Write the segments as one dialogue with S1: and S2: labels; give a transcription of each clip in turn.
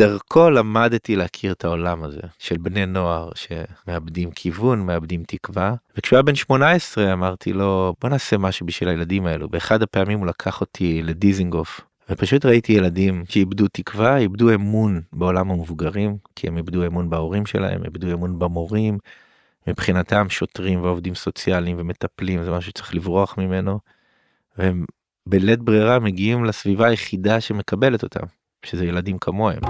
S1: דרכו למדתי להכיר את העולם הזה של בני נוער שמאבדים כיוון, מאבדים תקווה. וכשהוא היה בן 18 אמרתי לו בוא נעשה משהו בשביל הילדים האלו. באחד הפעמים הוא לקח אותי לדיזינגוף ופשוט ראיתי ילדים שאיבדו תקווה, איבדו אמון בעולם המבוגרים, כי הם איבדו אמון בהורים שלהם, איבדו אמון במורים. מבחינתם שוטרים ועובדים סוציאליים ומטפלים זה משהו שצריך לברוח ממנו. והם בלית ברירה מגיעים לסביבה היחידה שמקבלת אותם, שזה ילדים כמוהם.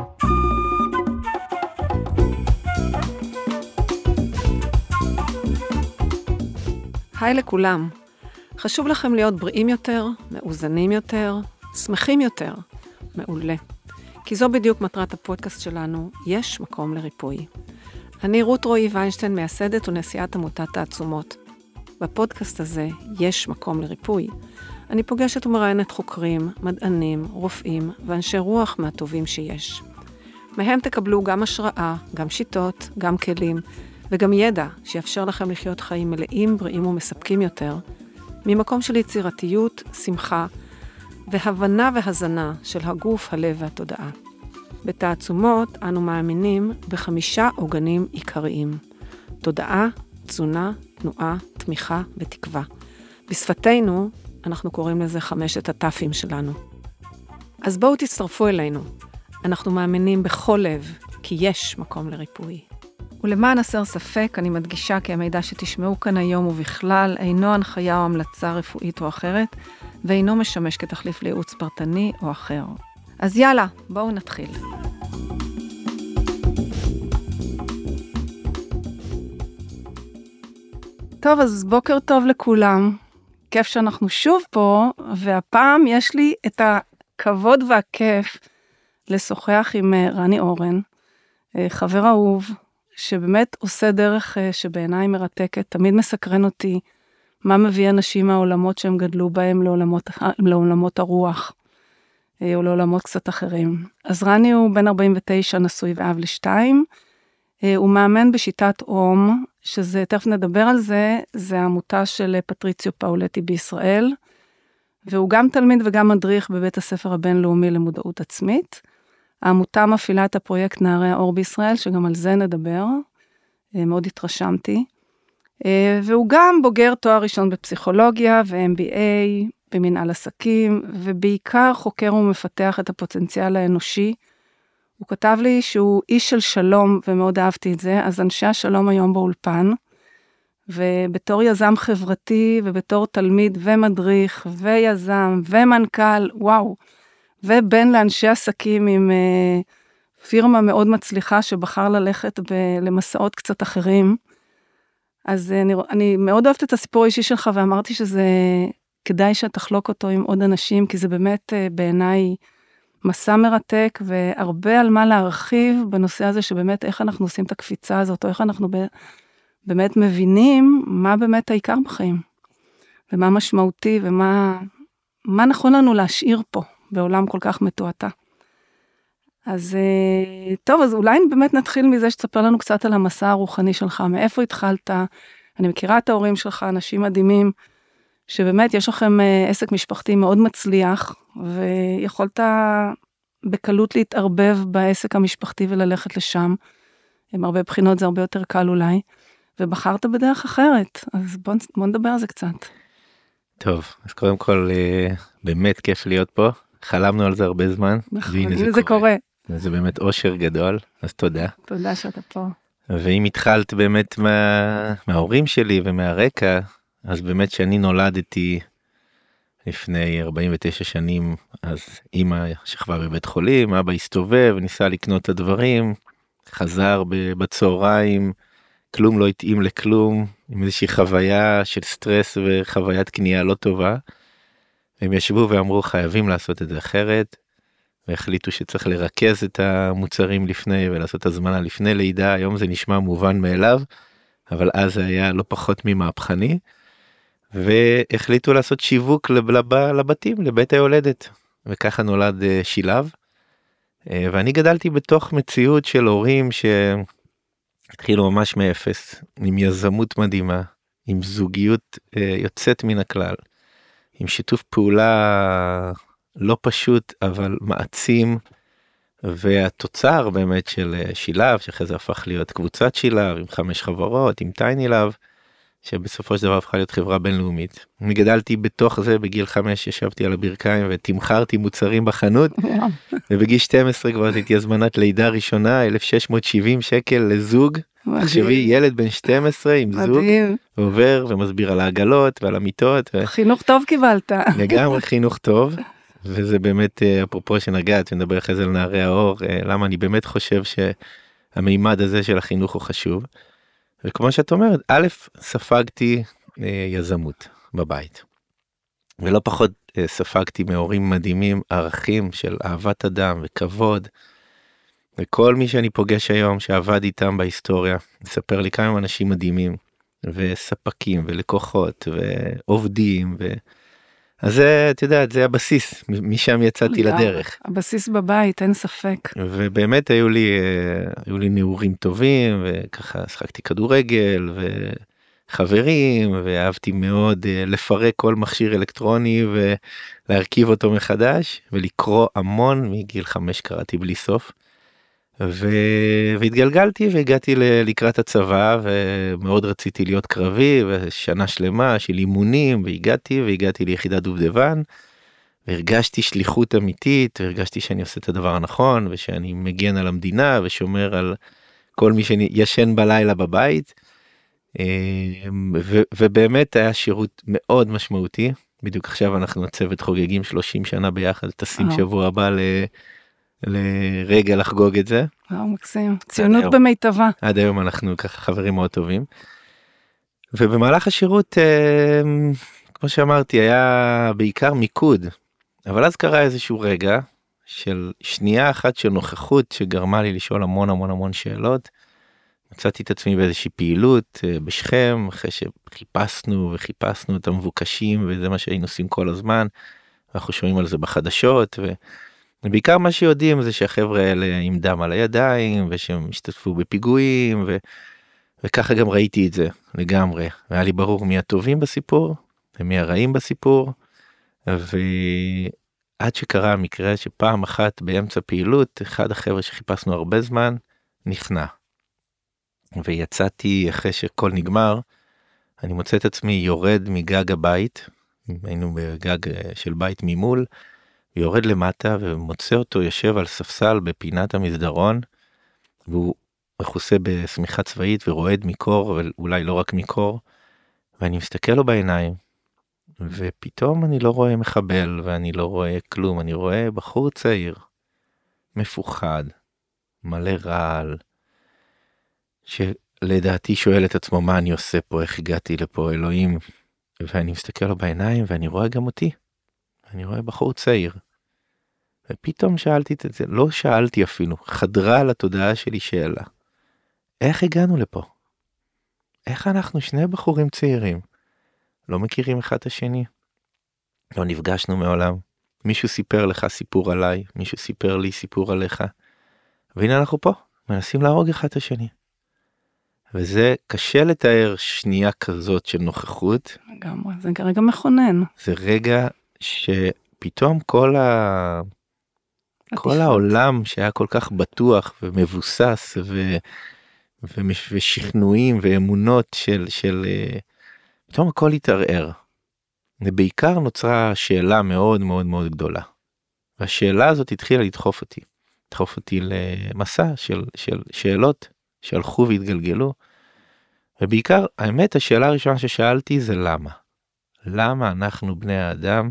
S2: היי לכולם. חשוב לכם להיות בריאים יותר, מאוזנים יותר, שמחים יותר. מעולה. כי זו בדיוק מטרת הפודקאסט שלנו, יש מקום לריפוי. אני רות רועי ויינשטיין, מייסדת ונשיאת עמותת תעצומות. בפודקאסט הזה יש מקום לריפוי. אני פוגשת ומראיינת חוקרים, מדענים, רופאים ואנשי רוח מהטובים שיש. מהם תקבלו גם השראה, גם שיטות, גם כלים וגם ידע שיאפשר לכם לחיות חיים מלאים, בריאים ומספקים יותר, ממקום של יצירתיות, שמחה והבנה והזנה של הגוף, הלב והתודעה. בתעצומות אנו מאמינים בחמישה עוגנים עיקריים תודעה, תזונה, תנועה, תמיכה ותקווה. בשפתנו, אנחנו קוראים לזה חמשת הטאפים שלנו. אז בואו תצטרפו אלינו. אנחנו מאמינים בכל לב כי יש מקום לריפוי. ולמען הסר ספק, אני מדגישה כי המידע שתשמעו כאן היום ובכלל אינו הנחיה או המלצה רפואית או אחרת, ואינו משמש כתחליף לייעוץ פרטני או אחר. אז יאללה, בואו נתחיל. טוב, אז בוקר טוב לכולם. כיף שאנחנו שוב פה, והפעם יש לי את הכבוד והכיף לשוחח עם אה, רני אורן, אה, חבר אהוב, שבאמת עושה דרך אה, שבעיניי מרתקת, תמיד מסקרן אותי מה מביא אנשים מהעולמות שהם גדלו בהם לעולמות, לעולמות הרוח, או לעולמות קצת אחרים. אז רני הוא בן 49, נשוי ואב לשתיים. הוא מאמן בשיטת אום, שזה, תכף נדבר על זה, זה עמותה של פטריציו פאולטי בישראל, והוא גם תלמיד וגם מדריך בבית הספר הבינלאומי למודעות עצמית. העמותה מפעילה את הפרויקט נערי האור בישראל, שגם על זה נדבר, אה, מאוד התרשמתי. אה, והוא גם בוגר תואר ראשון בפסיכולוגיה ו-MBA במנהל עסקים, ובעיקר חוקר ומפתח את הפוטנציאל האנושי. הוא כתב לי שהוא איש של שלום, ומאוד אהבתי את זה, אז אנשי השלום היום באולפן. ובתור יזם חברתי, ובתור תלמיד ומדריך, ויזם, ומנכ"ל, וואו, ובן לאנשי עסקים עם uh, פירמה מאוד מצליחה שבחר ללכת ב- למסעות קצת אחרים. אז uh, אני, אני מאוד אוהבת את הסיפור האישי שלך ואמרתי שזה כדאי שתחלוק אותו עם עוד אנשים, כי זה באמת uh, בעיניי מסע מרתק והרבה על מה להרחיב בנושא הזה שבאמת איך אנחנו עושים את הקפיצה הזאת, או איך אנחנו באמת מבינים מה באמת העיקר בחיים, ומה משמעותי ומה מה נכון לנו להשאיר פה. בעולם כל כך מתועתע. אז אה, טוב, אז אולי באמת נתחיל מזה שתספר לנו קצת על המסע הרוחני שלך, מאיפה התחלת? אני מכירה את ההורים שלך, אנשים מדהימים, שבאמת יש לכם אה, עסק משפחתי מאוד מצליח, ויכולת בקלות להתערבב בעסק המשפחתי וללכת לשם. עם הרבה בחינות זה הרבה יותר קל אולי, ובחרת בדרך אחרת, אז בוא, בוא נדבר על זה קצת.
S1: טוב, אז קודם כל אה, באמת כיף להיות פה. חלמנו על זה הרבה זמן.
S2: נכון, הנה זה, זה קורה.
S1: זה באמת אושר גדול, אז תודה.
S2: תודה שאתה פה.
S1: ואם התחלת באמת מה... מההורים שלי ומהרקע, אז באמת שאני נולדתי לפני 49 שנים, אז אימא שכבה בבית חולים, אבא הסתובב, ניסה לקנות את הדברים, חזר בצהריים, כלום לא התאים לכלום, עם איזושהי חוויה של סטרס וחוויית קנייה לא טובה. הם ישבו ואמרו חייבים לעשות את זה אחרת. והחליטו שצריך לרכז את המוצרים לפני ולעשות הזמנה לפני לידה היום זה נשמע מובן מאליו אבל אז זה היה לא פחות ממהפכני. והחליטו לעשות שיווק לב, לבתים לבית היולדת וככה נולד אה, שילב. אה, ואני גדלתי בתוך מציאות של הורים שהתחילו ממש מאפס עם יזמות מדהימה עם זוגיות אה, יוצאת מן הכלל. עם שיתוף פעולה לא פשוט אבל מעצים והתוצר באמת של שילב שאחרי זה הפך להיות קבוצת שילב עם חמש חברות עם טייני לאב. שבסופו של דבר הפכה להיות חברה בינלאומית. אני גדלתי בתוך זה בגיל 5 ישבתי על הברכיים ותמכרתי מוצרים בחנות ובגיל 12 כבר עשיתי הזמנת לידה ראשונה 1670 שקל לזוג. תחשבי ילד בן 12 עם זוג עובר ומסביר על העגלות ועל המיטות.
S2: ו... חינוך טוב קיבלת.
S1: לגמרי חינוך טוב. וזה באמת אה, אפרופו שנגעת ונדבר אחרי זה על נערי האור אה, למה אני באמת חושב שהמימד הזה של החינוך הוא חשוב. וכמו שאת אומרת, א', ספגתי אה, יזמות בבית. ולא פחות אה, ספגתי מהורים מדהימים ערכים של אהבת אדם וכבוד. וכל מי שאני פוגש היום שעבד איתם בהיסטוריה, מספר לי כמה אנשים מדהימים, וספקים ולקוחות ועובדים ו... אז זה, את יודעת, זה הבסיס, משם יצאתי לדרך.
S2: הבסיס בבית, אין ספק.
S1: ובאמת היו לי, אה, היו לי נעורים טובים, וככה שחקתי כדורגל, וחברים, ואהבתי מאוד אה, לפרק כל מכשיר אלקטרוני ולהרכיב אותו מחדש, ולקרוא המון, מגיל חמש קראתי בלי סוף. ו... והתגלגלתי והגעתי ל... לקראת הצבא ומאוד רציתי להיות קרבי ושנה שלמה של אימונים והגעתי והגעתי ליחידת דובדבן. והרגשתי שליחות אמיתית והרגשתי שאני עושה את הדבר הנכון ושאני מגן על המדינה ושומר על כל מי שישן בלילה בבית. אמ, ו... ובאמת היה שירות מאוד משמעותי בדיוק עכשיו אנחנו הצוות חוגגים 30 שנה ביחד טסים שבוע הבא ל... לרגע לחגוג את זה.
S2: וואו מקסים, ציונות במיטבה.
S1: עד היום אנחנו ככה חברים מאוד טובים. ובמהלך השירות אה, כמו שאמרתי היה בעיקר מיקוד אבל אז קרה איזשהו רגע של שנייה אחת של נוכחות שגרמה לי לשאול המון המון המון שאלות. מצאתי את עצמי באיזושהי פעילות אה, בשכם אחרי שחיפשנו וחיפשנו את המבוקשים וזה מה שהיינו עושים כל הזמן. אנחנו שומעים על זה בחדשות. בעיקר מה שיודעים זה שהחבר'ה האלה עם דם על הידיים ושהם השתתפו בפיגועים ו... וככה גם ראיתי את זה לגמרי היה לי ברור מי הטובים בסיפור ומי הרעים בסיפור. ועד שקרה המקרה שפעם אחת באמצע פעילות אחד החבר'ה שחיפשנו הרבה זמן נכנע. ויצאתי אחרי שכל נגמר אני מוצא את עצמי יורד מגג הבית היינו בגג של בית ממול יורד למטה ומוצא אותו יושב על ספסל בפינת המסדרון והוא מכוסה בשמיכה צבאית ורועד מקור ואולי לא רק מקור ואני מסתכל לו בעיניים ופתאום אני לא רואה מחבל ואני לא רואה כלום אני רואה בחור צעיר מפוחד מלא רעל שלדעתי שואל את עצמו מה אני עושה פה איך הגעתי לפה אלוהים ואני מסתכל לו בעיניים ואני רואה גם אותי. אני רואה בחור צעיר ופתאום שאלתי את זה, לא שאלתי אפילו, חדרה לתודעה שלי שאלה. איך הגענו לפה? איך אנחנו שני בחורים צעירים, לא מכירים אחד את השני? לא נפגשנו מעולם. מישהו סיפר לך סיפור עליי, מישהו סיפר לי סיפור עליך. והנה אנחנו פה, מנסים להרוג אחד את השני. וזה קשה לתאר שנייה כזאת של נוכחות.
S2: לגמרי, זה רגע מכונן.
S1: זה רגע שפתאום כל ה... כל העולם שהיה כל כך בטוח ומבוסס ו... ושכנועים ואמונות של של אה, פתאום הכל התערער. ובעיקר נוצרה שאלה מאוד מאוד מאוד גדולה. והשאלה הזאת התחילה לדחוף אותי. לדחוף אותי למסע של, של שאלות שהלכו והתגלגלו. ובעיקר האמת השאלה הראשונה ששאלתי זה למה. למה אנחנו בני האדם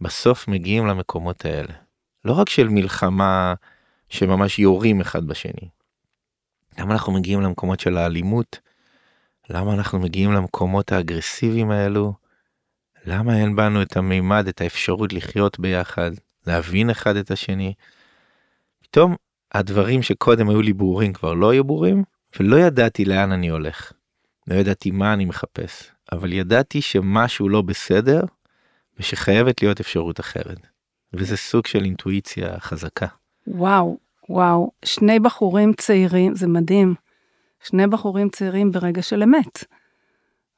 S1: בסוף מגיעים למקומות האלה. לא רק של מלחמה שממש יורים אחד בשני. למה אנחנו מגיעים למקומות של האלימות? למה אנחנו מגיעים למקומות האגרסיביים האלו? למה אין בנו את המימד, את האפשרות לחיות ביחד, להבין אחד את השני? פתאום הדברים שקודם היו לי ברורים כבר לא היו ברורים, ולא ידעתי לאן אני הולך. לא ידעתי מה אני מחפש, אבל ידעתי שמשהו לא בסדר, ושחייבת להיות אפשרות אחרת. וזה סוג של אינטואיציה חזקה.
S2: וואו, וואו, שני בחורים צעירים, זה מדהים. שני בחורים צעירים ברגע של אמת.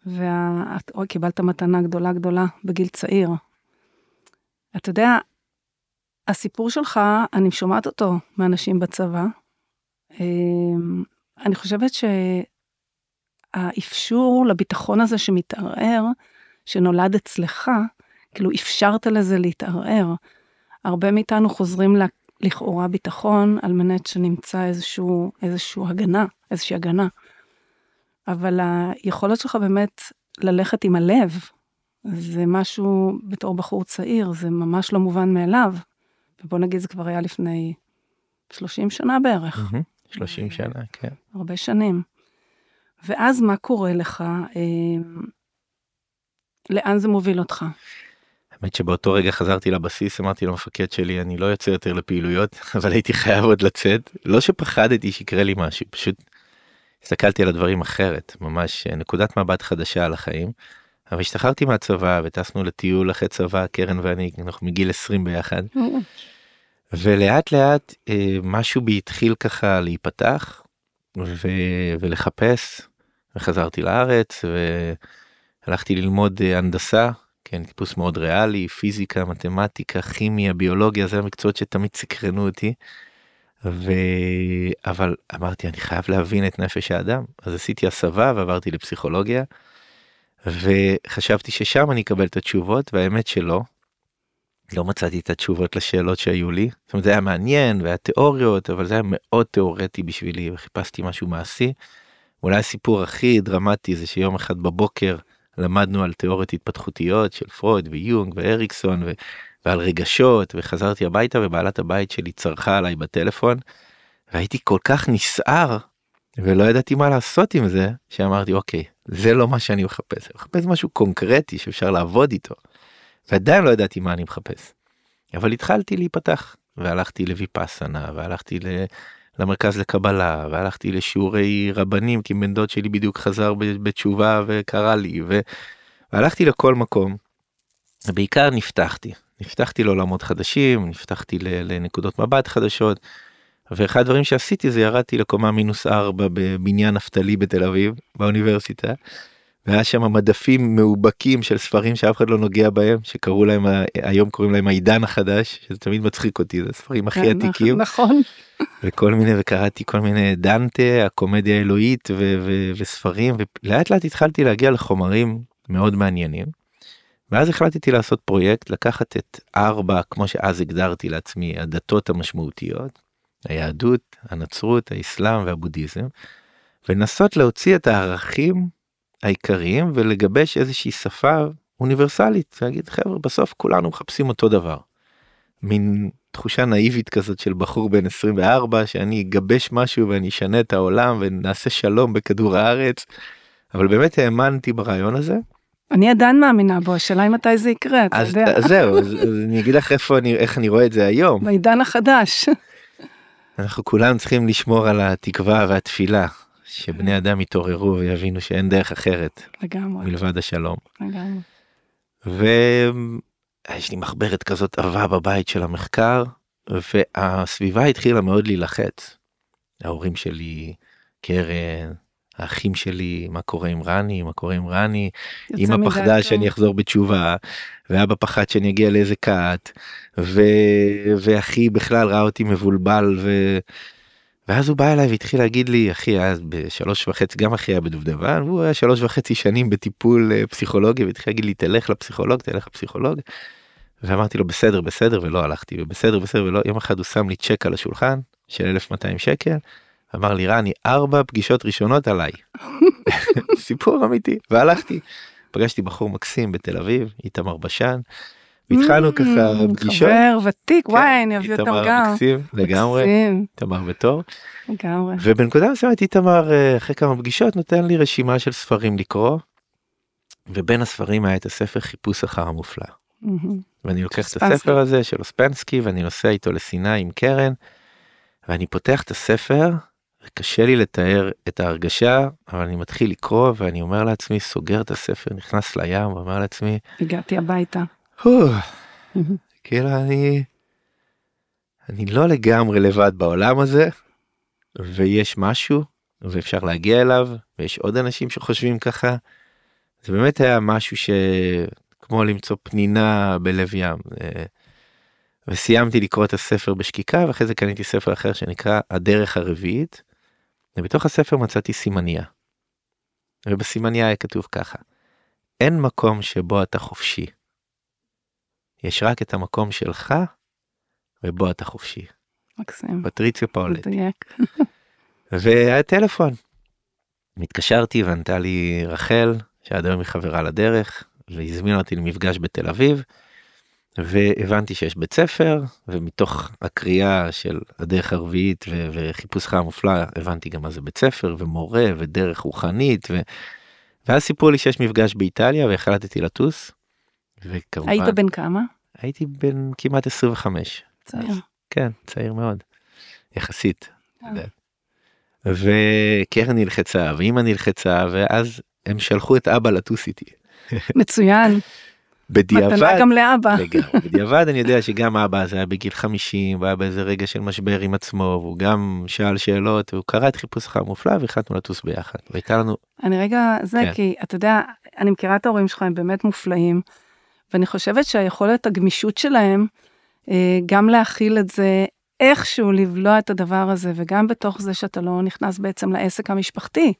S2: ואת, אוי, קיבלת מתנה גדולה גדולה בגיל צעיר. אתה יודע, הסיפור שלך, אני שומעת אותו מאנשים בצבא. אמ, אני חושבת שהאפשור לביטחון הזה שמתערער, שנולד אצלך, כאילו אפשרת לזה להתערער. הרבה מאיתנו חוזרים לכאורה ביטחון על מנת שנמצא איזשהו, איזשהו הגנה, איזושהי הגנה. אבל היכולת שלך באמת ללכת עם הלב, זה משהו בתור בחור צעיר, זה ממש לא מובן מאליו. ובוא נגיד זה כבר היה לפני 30 שנה בערך.
S1: 30 שנה, כן.
S2: הרבה שנים. ואז מה קורה לך? אה, לאן זה מוביל אותך?
S1: האמת שבאותו רגע חזרתי לבסיס אמרתי למפקד שלי אני לא יוצא יותר לפעילויות אבל הייתי חייב עוד לצאת לא שפחדתי שיקרה לי משהו פשוט הסתכלתי על הדברים אחרת ממש אה, נקודת מבט חדשה על החיים. אבל השתחררתי מהצבא וטסנו לטיול אחרי צבא קרן ואני אנחנו מגיל 20 ביחד. ולאט לאט אה, משהו בי התחיל ככה להיפתח ו... ולחפש וחזרתי לארץ והלכתי ללמוד אה, הנדסה כן טיפוס מאוד ריאלי פיזיקה מתמטיקה כימיה ביולוגיה זה המקצועות שתמיד סקרנו אותי. ו... אבל אמרתי אני חייב להבין את נפש האדם אז עשיתי הסבה ועברתי לפסיכולוגיה. וחשבתי ששם אני אקבל את התשובות והאמת שלא. לא מצאתי את התשובות לשאלות שהיו לי. זאת אומרת זה היה מעניין והיה תיאוריות אבל זה היה מאוד תיאורטי בשבילי וחיפשתי משהו מעשי. אולי הסיפור הכי דרמטי זה שיום אחד בבוקר למדנו על תיאוריות התפתחותיות של פרויד ויונג ואריקסון ו... ועל רגשות וחזרתי הביתה ובעלת הבית שלי צרחה עליי בטלפון והייתי כל כך נסער ולא ידעתי מה לעשות עם זה שאמרתי אוקיי זה לא מה שאני מחפש אני מחפש משהו קונקרטי שאפשר לעבוד איתו. ועדיין לא ידעתי מה אני מחפש. אבל התחלתי להיפתח והלכתי לויפאסנה והלכתי ל... למרכז לקבלה והלכתי לשיעורי רבנים כי בן דוד שלי בדיוק חזר בתשובה וקרא לי. והלכתי לכל מקום. בעיקר נפתחתי נפתחתי לעולמות חדשים נפתחתי לנקודות מבט חדשות. ואחד הדברים שעשיתי זה ירדתי לקומה מינוס ארבע בבניין נפתלי בתל אביב באוניברסיטה. והיה שם מדפים מאובקים של ספרים שאף אחד לא נוגע בהם שקראו להם היום קוראים להם העידן החדש שזה תמיד מצחיק אותי זה ספרים הכי כן, עתיקים
S2: נכון
S1: וכל מיני וקראתי כל מיני דנטה הקומדיה האלוהית ו- ו- וספרים ולאט לאט התחלתי להגיע לחומרים מאוד מעניינים. ואז החלטתי לעשות פרויקט לקחת את ארבע כמו שאז הגדרתי לעצמי הדתות המשמעותיות היהדות הנצרות האסלאם והבודהיזם ולנסות להוציא את הערכים העיקריים ולגבש איזושהי שפה אוניברסלית להגיד חבר'ה בסוף כולנו מחפשים אותו דבר. מין תחושה נאיבית כזאת של בחור בן 24 שאני אגבש משהו ואני אשנה את העולם ונעשה שלום בכדור הארץ. אבל באמת האמנתי ברעיון הזה.
S2: אני עדיין מאמינה בו השאלה היא מתי זה יקרה אתה
S1: אז,
S2: יודע.
S1: אז זהו אז, אז אני אגיד לך איפה אני איך אני רואה את זה היום.
S2: בעידן החדש.
S1: אנחנו כולם צריכים לשמור על התקווה והתפילה שבני אדם יתעוררו ויבינו שאין דרך אחרת
S2: לגמרי.
S1: מלבד השלום.
S2: לגמרי.
S1: ויש לי מחברת כזאת עבה בבית של המחקר והסביבה התחילה מאוד להילחץ. ההורים שלי, קרן, האחים שלי, מה קורה עם רני, מה קורה עם רני, אמא פחדה שאני אחזור בתשובה, ואבא פחד שאני אגיע לאיזה כת, ו... ואחי בכלל ראה אותי מבולבל ו... ואז הוא בא אליי והתחיל להגיד לי אחי אז בשלוש וחצי גם אחי היה בדובדבן והוא היה שלוש וחצי שנים בטיפול אה, פסיכולוגי והתחיל להגיד לי תלך לפסיכולוג תלך לפסיכולוג. ואמרתי לו בסדר בסדר ולא הלכתי ובסדר בסדר ולא יום אחד הוא שם לי צ'ק על השולחן של 1200 שקל. אמר לי רני ארבע פגישות ראשונות עליי. סיפור אמיתי והלכתי. פגשתי בחור מקסים בתל אביב איתמר בשן. והתחלנו mm, ככה פגישות.
S2: חבר ותיק כן, וואי אני אביא אותם גם.
S1: מקסים לגמרי. איתמר בתור.
S2: לגמרי.
S1: ובנקודה מסוימת איתמר אה, אחרי כמה פגישות נותן לי רשימה של ספרים לקרוא. ובין הספרים היה את הספר חיפוש אחר המופלא. ואני לוקח את הספר הזה של אוספנסקי ואני נוסע איתו לסיני עם קרן. ואני פותח את הספר קשה לי לתאר את ההרגשה אבל אני מתחיל לקרוא ואני אומר לעצמי סוגר את הספר נכנס לים ואומר לעצמי
S2: הגעתי הביתה.
S1: כאילו אני אני לא לגמרי לבד בעולם הזה ויש משהו ואפשר להגיע אליו ויש עוד אנשים שחושבים ככה. זה באמת היה משהו שכמו למצוא פנינה בלב ים. וסיימתי לקרוא את הספר בשקיקה ואחרי זה קניתי ספר אחר שנקרא הדרך הרביעית. ובתוך הספר מצאתי סימניה. ובסימניה היה כתוב ככה, אין מקום שבו אתה חופשי. יש רק את המקום שלך ובו אתה חופשי.
S2: מקסים.
S1: פטריציו פאולטי.
S2: מדויק.
S1: והיה טלפון. התקשרתי וענתה לי רחל, שעד היום היא חברה לדרך, והזמינה אותי למפגש בתל אביב. והבנתי שיש בית ספר ומתוך הקריאה של הדרך הרביעית ו- וחיפושך המופלא הבנתי גם מה זה בית ספר ומורה ודרך רוחנית ו... ואז סיפרו לי שיש מפגש באיטליה והחלטתי לטוס. וכמובן
S2: היית בן כמה?
S1: הייתי בן כמעט 25
S2: צעיר.
S1: כן צעיר מאוד יחסית.
S2: אה.
S1: וקרן נלחצה ואימא נלחצה ואז הם שלחו את אבא לטוס איתי.
S2: מצוין.
S1: בדיעבד
S2: מתנה גם לאבא.
S1: לגמרי. בדיעבד אני יודע שגם אבא הזה היה בגיל 50 והיה באיזה רגע של משבר עם עצמו והוא גם שאל שאלות והוא קרא את חיפושך המופלא והחלטנו לטוס ביחד והייתה לנו
S2: אני רגע, זה
S1: כן.
S2: כי אתה יודע, אני מכירה את ההורים שלך, הם באמת מופלאים, ואני חושבת שהיכולת הגמישות שלהם, אה, גם להכיל את זה, איכשהו לבלוע את הדבר הזה, וגם בתוך זה שאתה לא נכנס בעצם לעסק המשפחתי,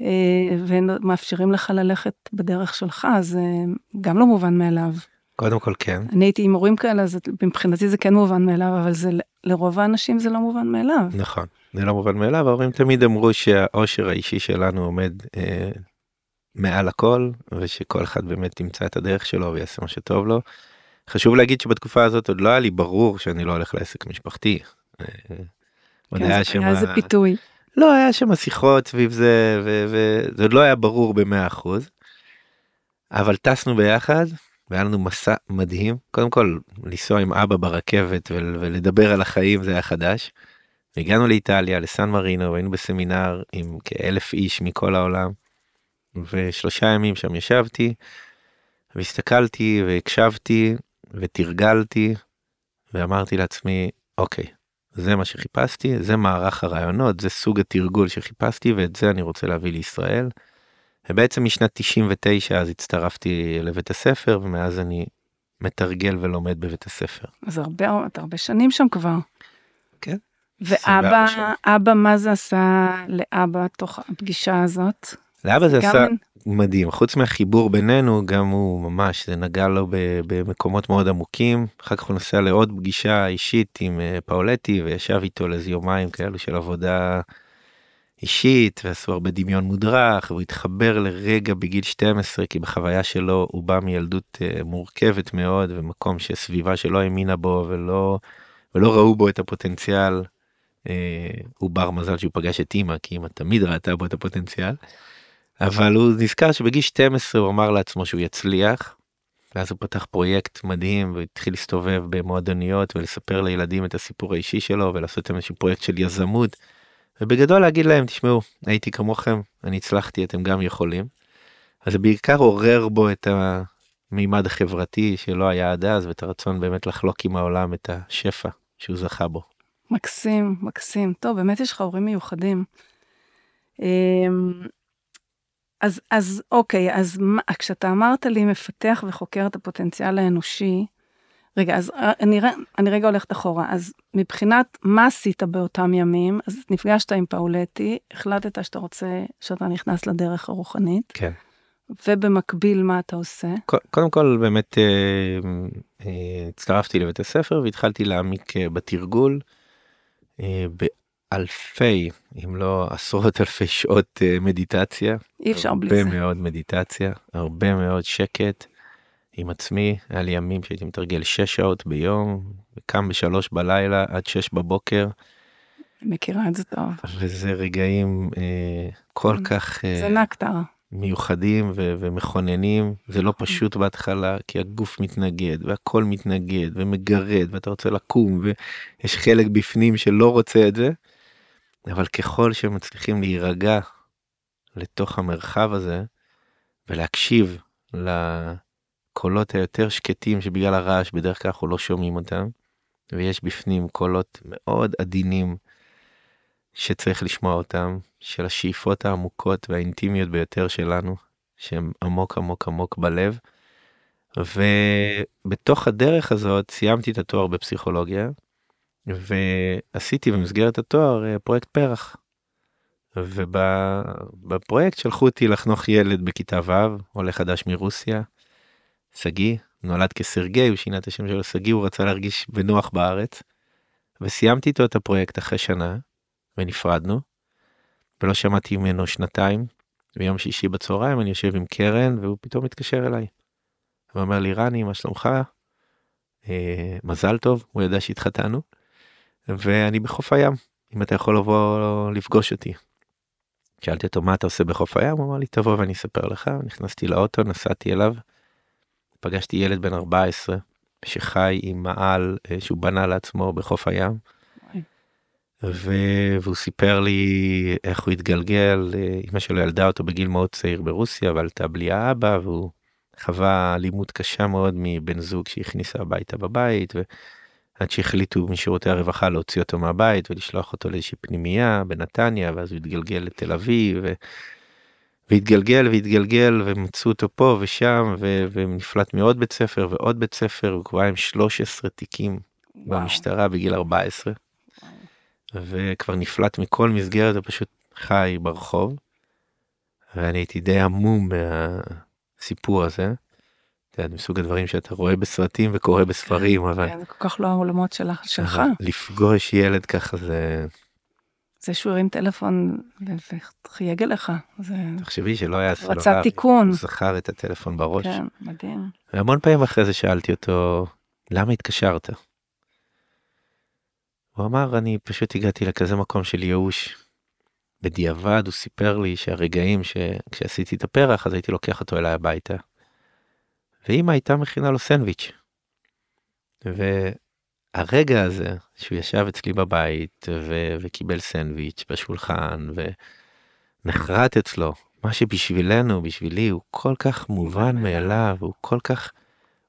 S2: אה, ומאפשרים לך ללכת בדרך שלך, זה גם לא מובן מאליו.
S1: קודם כל כן
S2: אני הייתי עם הורים כאלה, אז מבחינתי זה כן מובן מאליו, אבל זה, לרוב האנשים זה לא מובן מאליו.
S1: נכון זה לא מובן מאליו ההורים תמיד אמרו שהאושר האישי שלנו עומד אה, מעל הכל ושכל אחד באמת ימצא את הדרך שלו ויעשה מה שטוב לו. חשוב להגיד שבתקופה הזאת עוד לא היה לי ברור שאני לא הולך לעסק משפחתי. אה, עוד
S2: כן,
S1: היה שם
S2: היה איזה פיתוי.
S1: לא היה שם שיחות סביב זה וזה עוד לא היה ברור במאה אחוז. אבל טסנו ביחד והיה לנו מסע מדהים קודם כל לנסוע עם אבא ברכבת ול- ולדבר על החיים זה היה חדש. הגענו לאיטליה לסן מרינו והיינו בסמינר עם כאלף איש מכל העולם. ושלושה ימים שם ישבתי והסתכלתי והקשבתי ותרגלתי ואמרתי לעצמי אוקיי זה מה שחיפשתי זה מערך הרעיונות זה סוג התרגול שחיפשתי ואת זה אני רוצה להביא לישראל. ובעצם משנת 99 אז הצטרפתי לבית הספר ומאז אני מתרגל ולומד בבית הספר.
S2: אז הרבה, אתה הרבה שנים שם כבר.
S1: כן.
S2: ואבא,
S1: 24 שנים.
S2: אבא, מה זה עשה לאבא תוך הפגישה הזאת?
S1: לאבא זה עשה מדהים חוץ מהחיבור בינינו גם הוא ממש זה נגע לו ב- במקומות מאוד עמוקים אחר כך הוא נוסע לעוד פגישה אישית עם אה, פאולטי וישב איתו לאיזה יומיים כאלו של עבודה אישית ועשו הרבה דמיון מודרך והוא התחבר לרגע בגיל 12 כי בחוויה שלו הוא בא מילדות אה, מורכבת מאוד ומקום שסביבה שלא האמינה בו ולא ולא ראו בו את הפוטנציאל. אה, הוא בר מזל שהוא פגש את אימא כי אימא תמיד ראתה בו את הפוטנציאל. אבל הוא נזכר שבגיל 12 הוא אמר לעצמו שהוא יצליח. ואז הוא פתח פרויקט מדהים והתחיל להסתובב במועדוניות ולספר לילדים את הסיפור האישי שלו ולעשות איזשהו פרויקט של יזמות. ובגדול להגיד להם תשמעו הייתי כמוכם אני הצלחתי אתם גם יכולים. אז זה בעיקר עורר בו את המימד החברתי שלא היה עד אז ואת הרצון באמת לחלוק עם העולם את השפע שהוא זכה בו.
S2: מקסים, מקסים. טוב, באמת יש לך הורים מיוחדים. אז, אז אוקיי, אז מה, כשאתה אמרת לי מפתח וחוקר את הפוטנציאל האנושי, רגע, אז אה, אני, אני רגע הולכת אחורה. אז מבחינת מה עשית באותם ימים, אז נפגשת עם פאולטי, החלטת שאתה רוצה, שאתה נכנס לדרך הרוחנית,
S1: כן.
S2: ובמקביל מה אתה עושה?
S1: קודם כל באמת אה, אה, הצטרפתי לבית הספר והתחלתי להעמיק בתרגול באלפי אם לא עשרות אלפי שעות אה, מדיטציה.
S2: אי אפשר בלי
S1: הרבה
S2: זה.
S1: מאוד מדיטציה הרבה מאוד שקט עם עצמי היה לי ימים שהייתי מתרגל 6 שעות ביום וקם בשלוש בלילה עד 6 בבוקר
S2: מכירה את זה טוב.
S1: וזה רגעים אה, כל
S2: כן.
S1: כך אה,
S2: זה נקטר.
S1: מיוחדים ו- ומכוננים זה לא פשוט בהתחלה כי הגוף מתנגד והכל מתנגד ומגרד ואתה רוצה לקום ויש חלק בפנים שלא רוצה את זה. אבל ככל שמצליחים להירגע לתוך המרחב הזה ולהקשיב לקולות היותר שקטים שבגלל הרעש בדרך כלל אנחנו לא שומעים אותם ויש בפנים קולות מאוד עדינים שצריך לשמוע אותם, של השאיפות העמוקות והאינטימיות ביותר שלנו, שהן עמוק עמוק עמוק בלב. ובתוך הדרך הזאת סיימתי את התואר בפסיכולוגיה ועשיתי במסגרת התואר אה, פרויקט פרח. ובפרויקט שלחו אותי לחנוך ילד בכיתה ו', עולה חדש מרוסיה, שגיא, נולד כסרגי, הוא שינה את השם שלו שגיא, הוא רצה להרגיש בנוח בארץ. וסיימתי איתו את הפרויקט אחרי שנה, ונפרדנו, ולא שמעתי ממנו שנתיים. ביום שישי בצהריים אני יושב עם קרן, והוא פתאום מתקשר אליי. הוא אומר לי, רני, מה שלומך? אה, מזל טוב, הוא יודע שהתחתנו, ואני בחוף הים, אם אתה יכול לבוא לפגוש אותי. שאלתי אותו מה אתה עושה בחוף הים הוא אמר לי תבוא ואני אספר לך נכנסתי לאוטו נסעתי אליו. פגשתי ילד בן 14 שחי עם מעל אה, שהוא בנה לעצמו בחוף הים. ו... והוא סיפר לי איך הוא התגלגל אה, אמא שלו ילדה אותו בגיל מאוד צעיר ברוסיה ועלתה בלי האבא והוא חווה אלימות קשה מאוד מבן זוג שהכניסה הביתה בבית. ו... עד שהחליטו משירותי הרווחה להוציא אותו מהבית ולשלוח אותו לאיזושהי פנימייה בנתניה ואז הוא התגלגל לתל אביב. ו... והתגלגל והתגלגל ומצאו אותו פה ושם ו... ונפלט מעוד בית ספר ועוד בית ספר הוא כבר עם 13 תיקים וואו. במשטרה בגיל 14 וואו. וכבר נפלט מכל מסגרת ופשוט חי ברחוב. ואני הייתי די עמום מהסיפור הזה. יודעת, מסוג הדברים שאתה רואה בסרטים וקורא בספרים, אבל...
S2: כן, זה כל כך לא העולמות שלך.
S1: לפגוש ילד ככה זה...
S2: זה שהוא הרים טלפון וחייג אליך.
S1: תחשבי שלא היה
S2: סלולרי. רצה תיקון.
S1: הוא זכר את הטלפון בראש.
S2: כן, מדהים.
S1: והמון פעמים אחרי זה שאלתי אותו, למה התקשרת? הוא אמר, אני פשוט הגעתי לכזה מקום של ייאוש. בדיעבד הוא סיפר לי שהרגעים שכשעשיתי את הפרח אז הייתי לוקח אותו אליי הביתה. ואימא הייתה מכינה לו סנדוויץ'. והרגע הזה שהוא ישב אצלי בבית ו- וקיבל סנדוויץ' בשולחן ונחרט אצלו, מה שבשבילנו, בשבילי, הוא כל כך מובן מאליו, הוא כל כך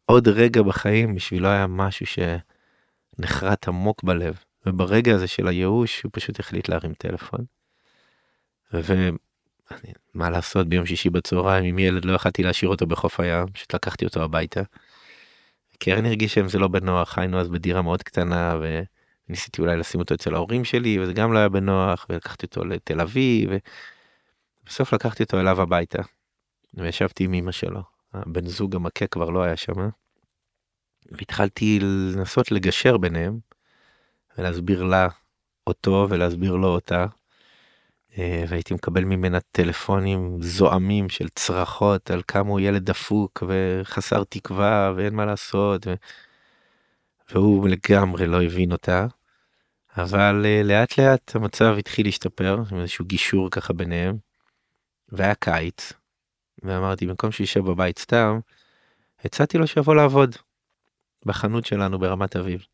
S1: עוד רגע בחיים, בשבילו היה משהו שנחרט עמוק בלב. וברגע הזה של הייאוש הוא פשוט החליט להרים טלפון. ו... מה לעשות ביום שישי בצהריים עם ילד לא יכלתי להשאיר אותו בחוף הים פשוט לקחתי אותו הביתה. קרן הרגיש שהם זה לא בנוח היינו אז בדירה מאוד קטנה וניסיתי אולי לשים אותו אצל ההורים שלי וזה גם לא היה בנוח ולקחתי אותו לתל אביב. ובסוף לקחתי אותו אליו הביתה. וישבתי עם אמא שלו הבן זוג המכה כבר לא היה שם. והתחלתי לנסות לגשר ביניהם ולהסביר לה אותו ולהסביר לו אותה. אה, והייתי מקבל ממנה טלפונים זועמים של צרחות על כמה הוא ילד דפוק וחסר תקווה ואין מה לעשות. ו... והוא לגמרי לא הבין אותה. אבל אה, לאט לאט המצב התחיל להשתפר, עם איזשהו גישור ככה ביניהם. והיה קיץ, ואמרתי במקום שישב בבית סתם, הצעתי לו שיבוא לעבוד בחנות שלנו ברמת אביב.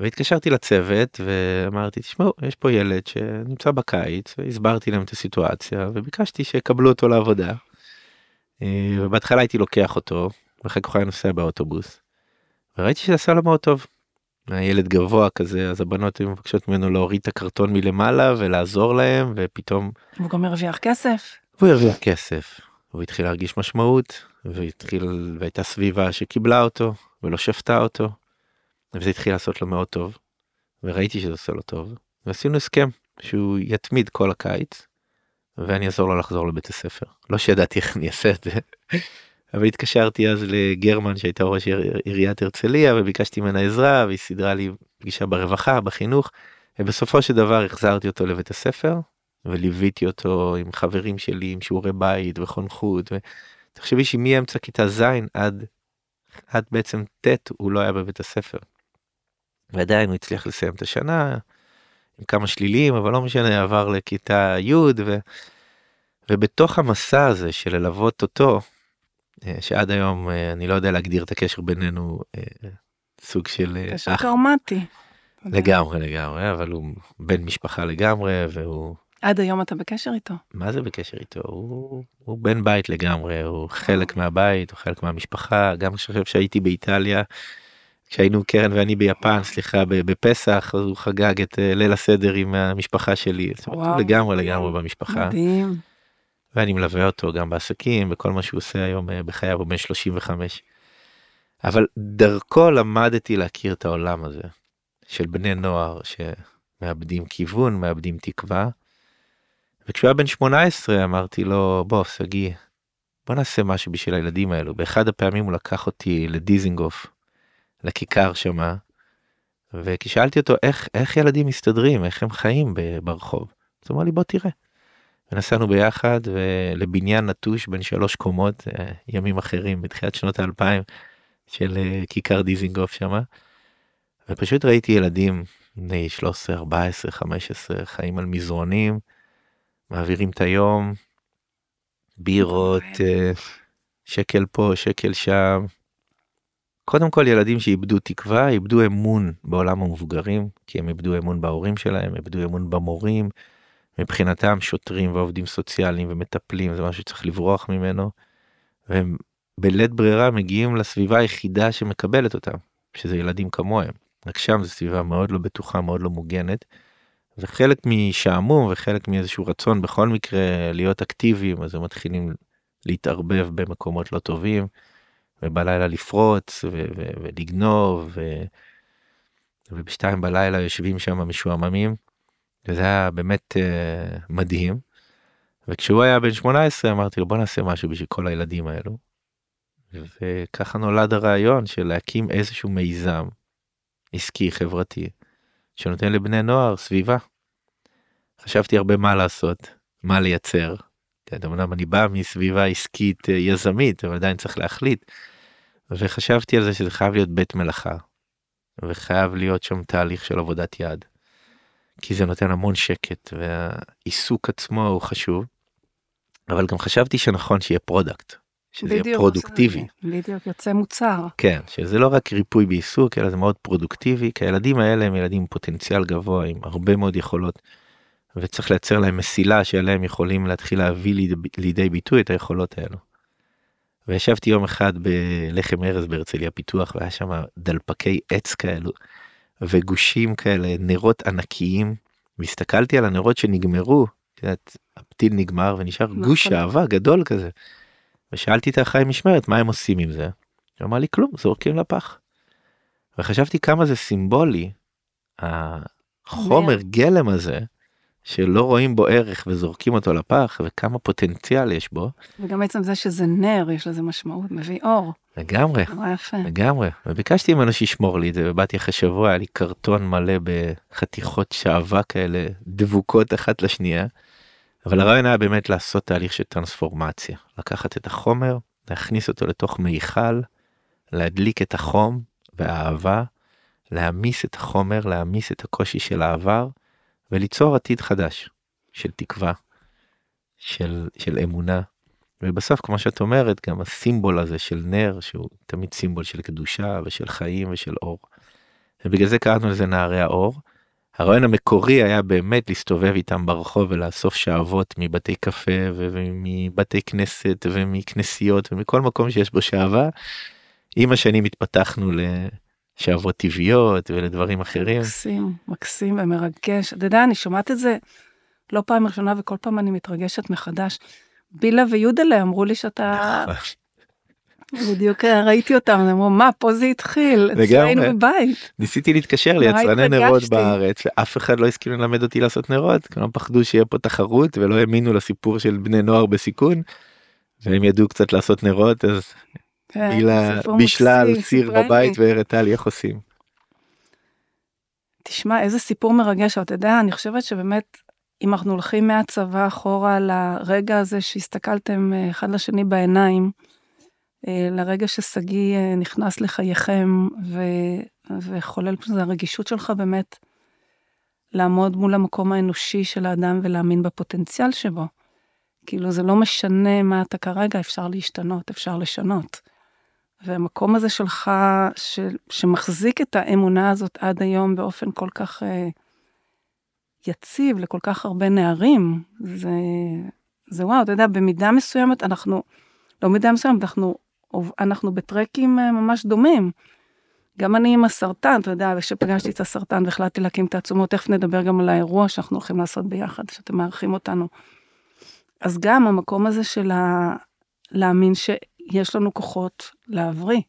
S1: והתקשרתי לצוות ואמרתי תשמעו יש פה ילד שנמצא בקיץ והסברתי להם את הסיטואציה וביקשתי שיקבלו אותו לעבודה. אה, ובהתחלה הייתי לוקח אותו ואחרי כך היה נוסע באוטובוס. וראיתי שזה עשה לו מאוד טוב. הילד גבוה כזה אז הבנות היו מבקשות ממנו להוריד את הקרטון מלמעלה ולעזור להם ופתאום.
S2: הוא גם הרוויח כסף.
S1: הוא הרוויח כסף. הוא התחיל להרגיש משמעות והתחיל והייתה סביבה שקיבלה אותו ולא שפטה אותו. וזה התחיל לעשות לו מאוד טוב. וראיתי שזה עושה לו טוב. ועשינו הסכם שהוא יתמיד כל הקיץ. ואני אעזור לו לחזור לבית הספר. לא שידעתי איך אני אעשה את זה. אבל התקשרתי אז לגרמן שהייתה ראש עיריית הרצליה וביקשתי ממנה עזרה והיא סידרה לי פגישה ברווחה בחינוך. ובסופו של דבר החזרתי אותו לבית הספר וליוויתי אותו עם חברים שלי עם שיעורי בית וחונכות. ותחשבי שמאמצע כיתה ז' עד עד בעצם ט' הוא לא היה בבית הספר. ועדיין הוא הצליח לסיים את השנה עם כמה שלילים אבל לא משנה עבר לכיתה י' ו... ובתוך המסע הזה של ללוות אותו אה, שעד היום אה, אני לא יודע להגדיר את הקשר בינינו אה, סוג של
S2: קשר קרמטי.
S1: לגמרי לגמרי אבל הוא בן משפחה לגמרי והוא
S2: עד היום אתה בקשר איתו?
S1: מה זה בקשר איתו? הוא, הוא בן בית לגמרי הוא חלק מהבית הוא חלק מהמשפחה. גם כשחושב שהייתי באיטליה כשהיינו קרן ואני ביפן סליחה בפסח אז הוא חגג את אה, ליל הסדר עם המשפחה שלי וואו, לגמרי לגמרי במשפחה.
S2: מדהים.
S1: ואני מלווה אותו גם בעסקים בכל מה שהוא עושה היום אה, בחייו הוא בן 35. אבל דרכו למדתי להכיר את העולם הזה של בני נוער שמאבדים כיוון, מאבדים תקווה. וכשהוא היה בן 18 אמרתי לו בוא שגיא בוא נעשה משהו בשביל הילדים האלו. באחד הפעמים הוא לקח אותי לדיזינגוף, לכיכר שמה, וכשאלתי אותו איך איך ילדים מסתדרים איך הם חיים ברחוב. אז הוא אמר לי בוא תראה. ונסענו ביחד לבניין נטוש בין שלוש קומות אה, ימים אחרים בתחילת שנות האלפיים של אה, כיכר דיזינגוף שמה. ופשוט ראיתי ילדים בני 13 14 15 חיים על מזרונים מעבירים את היום בירות אה, שקל פה שקל שם. קודם כל ילדים שאיבדו תקווה איבדו אמון בעולם המבוגרים כי הם איבדו אמון בהורים שלהם איבדו אמון במורים. מבחינתם שוטרים ועובדים סוציאליים ומטפלים זה משהו שצריך לברוח ממנו. והם בלית ברירה מגיעים לסביבה היחידה שמקבלת אותם שזה ילדים כמוהם רק שם זו סביבה מאוד לא בטוחה מאוד לא מוגנת. וחלק משעמום וחלק מאיזשהו רצון בכל מקרה להיות אקטיביים אז הם מתחילים להתערבב במקומות לא טובים ובלילה לפרוץ ו- ו- ולגנוב ו- ובשתיים בלילה יושבים שם משועממים. וזה היה באמת uh, מדהים. וכשהוא היה בן 18 אמרתי לו בוא נעשה משהו בשביל כל הילדים האלו. וככה נולד הרעיון של להקים איזשהו מיזם עסקי חברתי שנותן לבני נוער סביבה. חשבתי הרבה מה לעשות, מה לייצר. אמנם אני בא מסביבה עסקית אה, יזמית אבל עדיין צריך להחליט. וחשבתי על זה שזה חייב להיות בית מלאכה. וחייב להיות שם תהליך של עבודת יד. כי זה נותן המון שקט והעיסוק עצמו הוא חשוב. אבל גם חשבתי שנכון שיהיה product. שזה יהיה פרודוקטיבי.
S2: בדיוק, יוצא מוצר.
S1: כן, שזה לא רק ריפוי בעיסוק, אלא זה מאוד פרודוקטיבי, כי הילדים האלה הם ילדים עם פוטנציאל גבוה, עם הרבה מאוד יכולות, וצריך לייצר להם מסילה שעליהם יכולים להתחיל להביא לידי, לידי ביטוי את היכולות האלו. וישבתי יום אחד בלחם ארז בהרצליה פיתוח, והיה שם דלפקי עץ כאלו, וגושים כאלה, נרות ענקיים, והסתכלתי על הנרות שנגמרו, יודעת, הפתיל נגמר ונשאר נכון. גוש אהבה גדול כזה. ושאלתי את האחראי משמרת מה הם עושים עם זה. הוא אמר לי כלום זורקים לפח. וחשבתי כמה זה סימבולי החומר גלם הזה שלא רואים בו ערך וזורקים אותו לפח וכמה פוטנציאל יש בו.
S2: וגם עצם זה שזה נר יש לזה משמעות מביא אור.
S1: לגמרי
S2: יפה.
S1: לגמרי וביקשתי ממנו שישמור לי את זה ובאתי אחרי שבוע היה לי קרטון מלא בחתיכות שעווה כאלה דבוקות אחת לשנייה. אבל הרעיון היה באמת לעשות תהליך של טרנספורמציה, לקחת את החומר, להכניס אותו לתוך מיכל, להדליק את החום והאהבה, להעמיס את החומר, להעמיס את הקושי של העבר, וליצור עתיד חדש, של תקווה, של, של אמונה. ובסוף, כמו שאת אומרת, גם הסימבול הזה של נר, שהוא תמיד סימבול של קדושה ושל חיים ושל אור. ובגלל זה קראנו לזה נערי האור. הרעיון המקורי היה באמת להסתובב איתם ברחוב ולאסוף שעבות מבתי קפה ומבתי כנסת ומכנסיות ומכל מקום שיש בו שעווה. עם השנים התפתחנו לשעבות טבעיות ולדברים אחרים.
S2: מקסים, מקסים ומרגש. אתה יודע, אני שומעת את זה לא פעם ראשונה וכל פעם אני מתרגשת מחדש. בילה ויודלה אמרו לי שאתה נכון. בדיוק אה, ראיתי אותם, הם אמרו מה פה זה התחיל, אצלנו בבית.
S1: ניסיתי להתקשר ליצרני נרות בארץ ואף אחד לא הסכים ללמד אותי לעשות נרות, כולם פחדו שיהיה פה תחרות ולא האמינו לסיפור של בני נוער בסיכון. והם ידעו קצת לעשות נרות אז כן, בישלה על סיר בבית והראתה לי איך עושים.
S2: תשמע איזה סיפור מרגש אתה יודע אני חושבת שבאמת אם אנחנו הולכים מהצבא אחורה לרגע הזה שהסתכלתם אה, אחד לשני בעיניים. אה, לרגע ששגיא אה, נכנס לחייכם ו... וחולל זה הרגישות שלך באמת לעמוד מול המקום האנושי של האדם ולהאמין בפוטנציאל שבו. כאילו זה לא משנה מה אתה כרגע, אפשר להשתנות, אפשר לשנות. והמקום הזה שלך, ש, שמחזיק את האמונה הזאת עד היום באופן כל כך uh, יציב לכל כך הרבה נערים, זה, זה וואו, אתה יודע, במידה מסוימת אנחנו, לא במידה מסוימת, אנחנו אנחנו בטרקים אה, ממש דומים. גם אני עם הסרטן, אתה יודע, כשפגשתי את הסרטן והחלטתי להקים את העצומות, תכף נדבר גם על האירוע שאנחנו הולכים לעשות ביחד, שאתם מארחים אותנו. אז גם המקום הזה של ה... להאמין שיש לנו כוחות להבריא.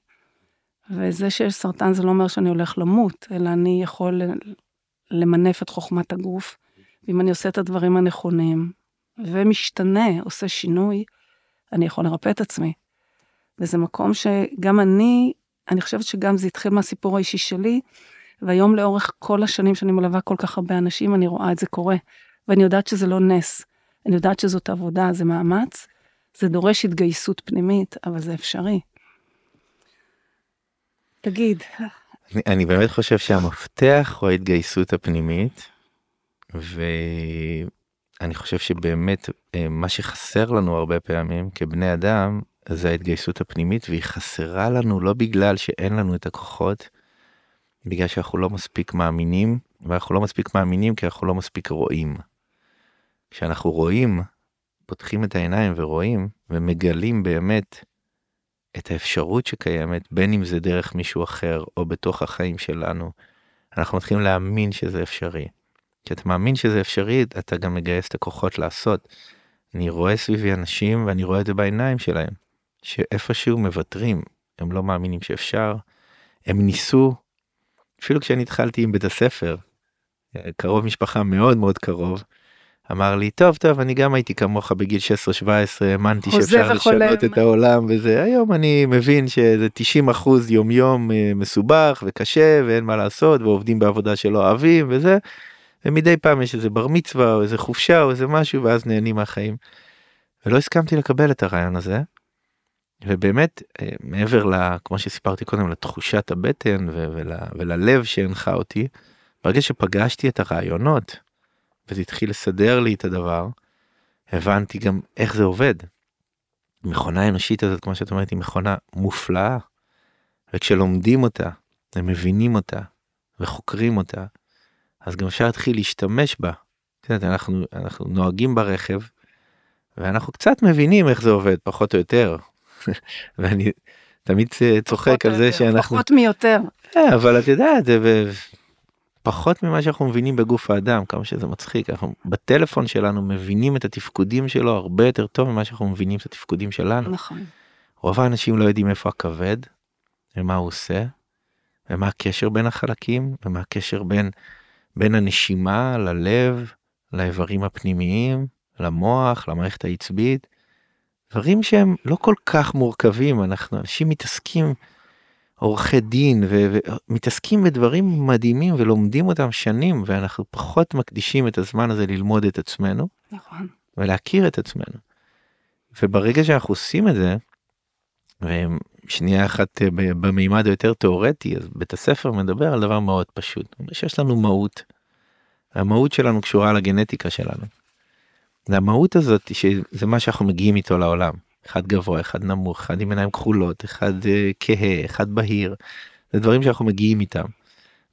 S2: וזה שיש סרטן זה לא אומר שאני הולך למות, אלא אני יכול למנף את חוכמת הגוף, ואם אני עושה את הדברים הנכונים, ומשתנה, עושה שינוי, אני יכול לרפא את עצמי. וזה מקום שגם אני, אני חושבת שגם זה התחיל מהסיפור האישי שלי, והיום לאורך כל השנים שאני מלווה כל כך הרבה אנשים, אני רואה את זה קורה. ואני יודעת שזה לא נס, אני יודעת שזאת עבודה, זה מאמץ, זה דורש התגייסות פנימית, אבל זה אפשרי. תגיד.
S1: אני, אני באמת חושב שהמפתח הוא ההתגייסות הפנימית, ואני חושב שבאמת אה, מה שחסר לנו הרבה פעמים כבני אדם, זה ההתגייסות הפנימית, והיא חסרה לנו לא בגלל שאין לנו את הכוחות, בגלל שאנחנו לא מספיק מאמינים, ואנחנו לא מספיק מאמינים כי אנחנו לא מספיק רואים. כשאנחנו רואים, פותחים את העיניים ורואים, ומגלים באמת את האפשרות שקיימת, בין אם זה דרך מישהו אחר או בתוך החיים שלנו, אנחנו מתחילים להאמין שזה אפשרי. כשאתה מאמין שזה אפשרי, אתה גם מגייס את הכוחות לעשות. אני רואה סביבי אנשים ואני רואה את זה בעיניים שלהם, שאיפשהו מוותרים, הם לא מאמינים שאפשר, הם ניסו, אפילו כשאני התחלתי עם בית הספר, קרוב משפחה מאוד מאוד קרוב, אמר לי טוב טוב אני גם הייתי כמוך בגיל 16-17 האמנתי שאפשר לשנות את העולם וזה היום אני מבין שזה 90 אחוז יום יום אה, מסובך וקשה ואין מה לעשות ועובדים בעבודה שלא אוהבים וזה. ומדי פעם יש איזה בר מצווה או איזה חופשה או איזה משהו ואז נהנים מהחיים. ולא הסכמתי לקבל את הרעיון הזה. ובאמת אה, מעבר ל... כמו שסיפרתי קודם לתחושת הבטן ול, וללב שהנחה אותי. ברגע שפגשתי את הרעיונות וזה התחיל לסדר לי את הדבר, הבנתי גם איך זה עובד. מכונה האנושית הזאת, כמו שאת אומרת, היא מכונה מופלאה, וכשלומדים אותה, ומבינים אותה, וחוקרים אותה, אז גם אפשר להתחיל להשתמש בה. אנחנו, אנחנו נוהגים ברכב, ואנחנו קצת מבינים איך זה עובד, פחות או יותר. ואני תמיד צוחק על זה שאנחנו...
S2: פחות מיותר.
S1: אה, אבל את יודעת, פחות ממה שאנחנו מבינים בגוף האדם כמה שזה מצחיק אנחנו בטלפון שלנו מבינים את התפקודים שלו הרבה יותר טוב ממה שאנחנו מבינים את התפקודים שלנו.
S2: נכון.
S1: רוב האנשים לא יודעים איפה הכבד ומה הוא עושה ומה הקשר בין החלקים ומה הקשר בין בין הנשימה ללב לאיברים הפנימיים למוח למערכת העצבית. דברים שהם לא כל כך מורכבים אנחנו אנשים מתעסקים. עורכי דין ומתעסקים בדברים מדהימים ולומדים אותם שנים ואנחנו פחות מקדישים את הזמן הזה ללמוד את עצמנו
S2: נכון.
S1: ולהכיר את עצמנו. וברגע שאנחנו עושים את זה, ושנייה אחת אה, במימד היותר תיאורטי אז בית הספר מדבר על דבר מאוד פשוט שיש לנו מהות. המהות שלנו קשורה לגנטיקה שלנו. והמהות הזאת שזה מה שאנחנו מגיעים איתו לעולם. אחד גבוה אחד נמוך אחד עם עיניים כחולות אחד uh, כהה אחד בהיר. זה דברים שאנחנו מגיעים איתם.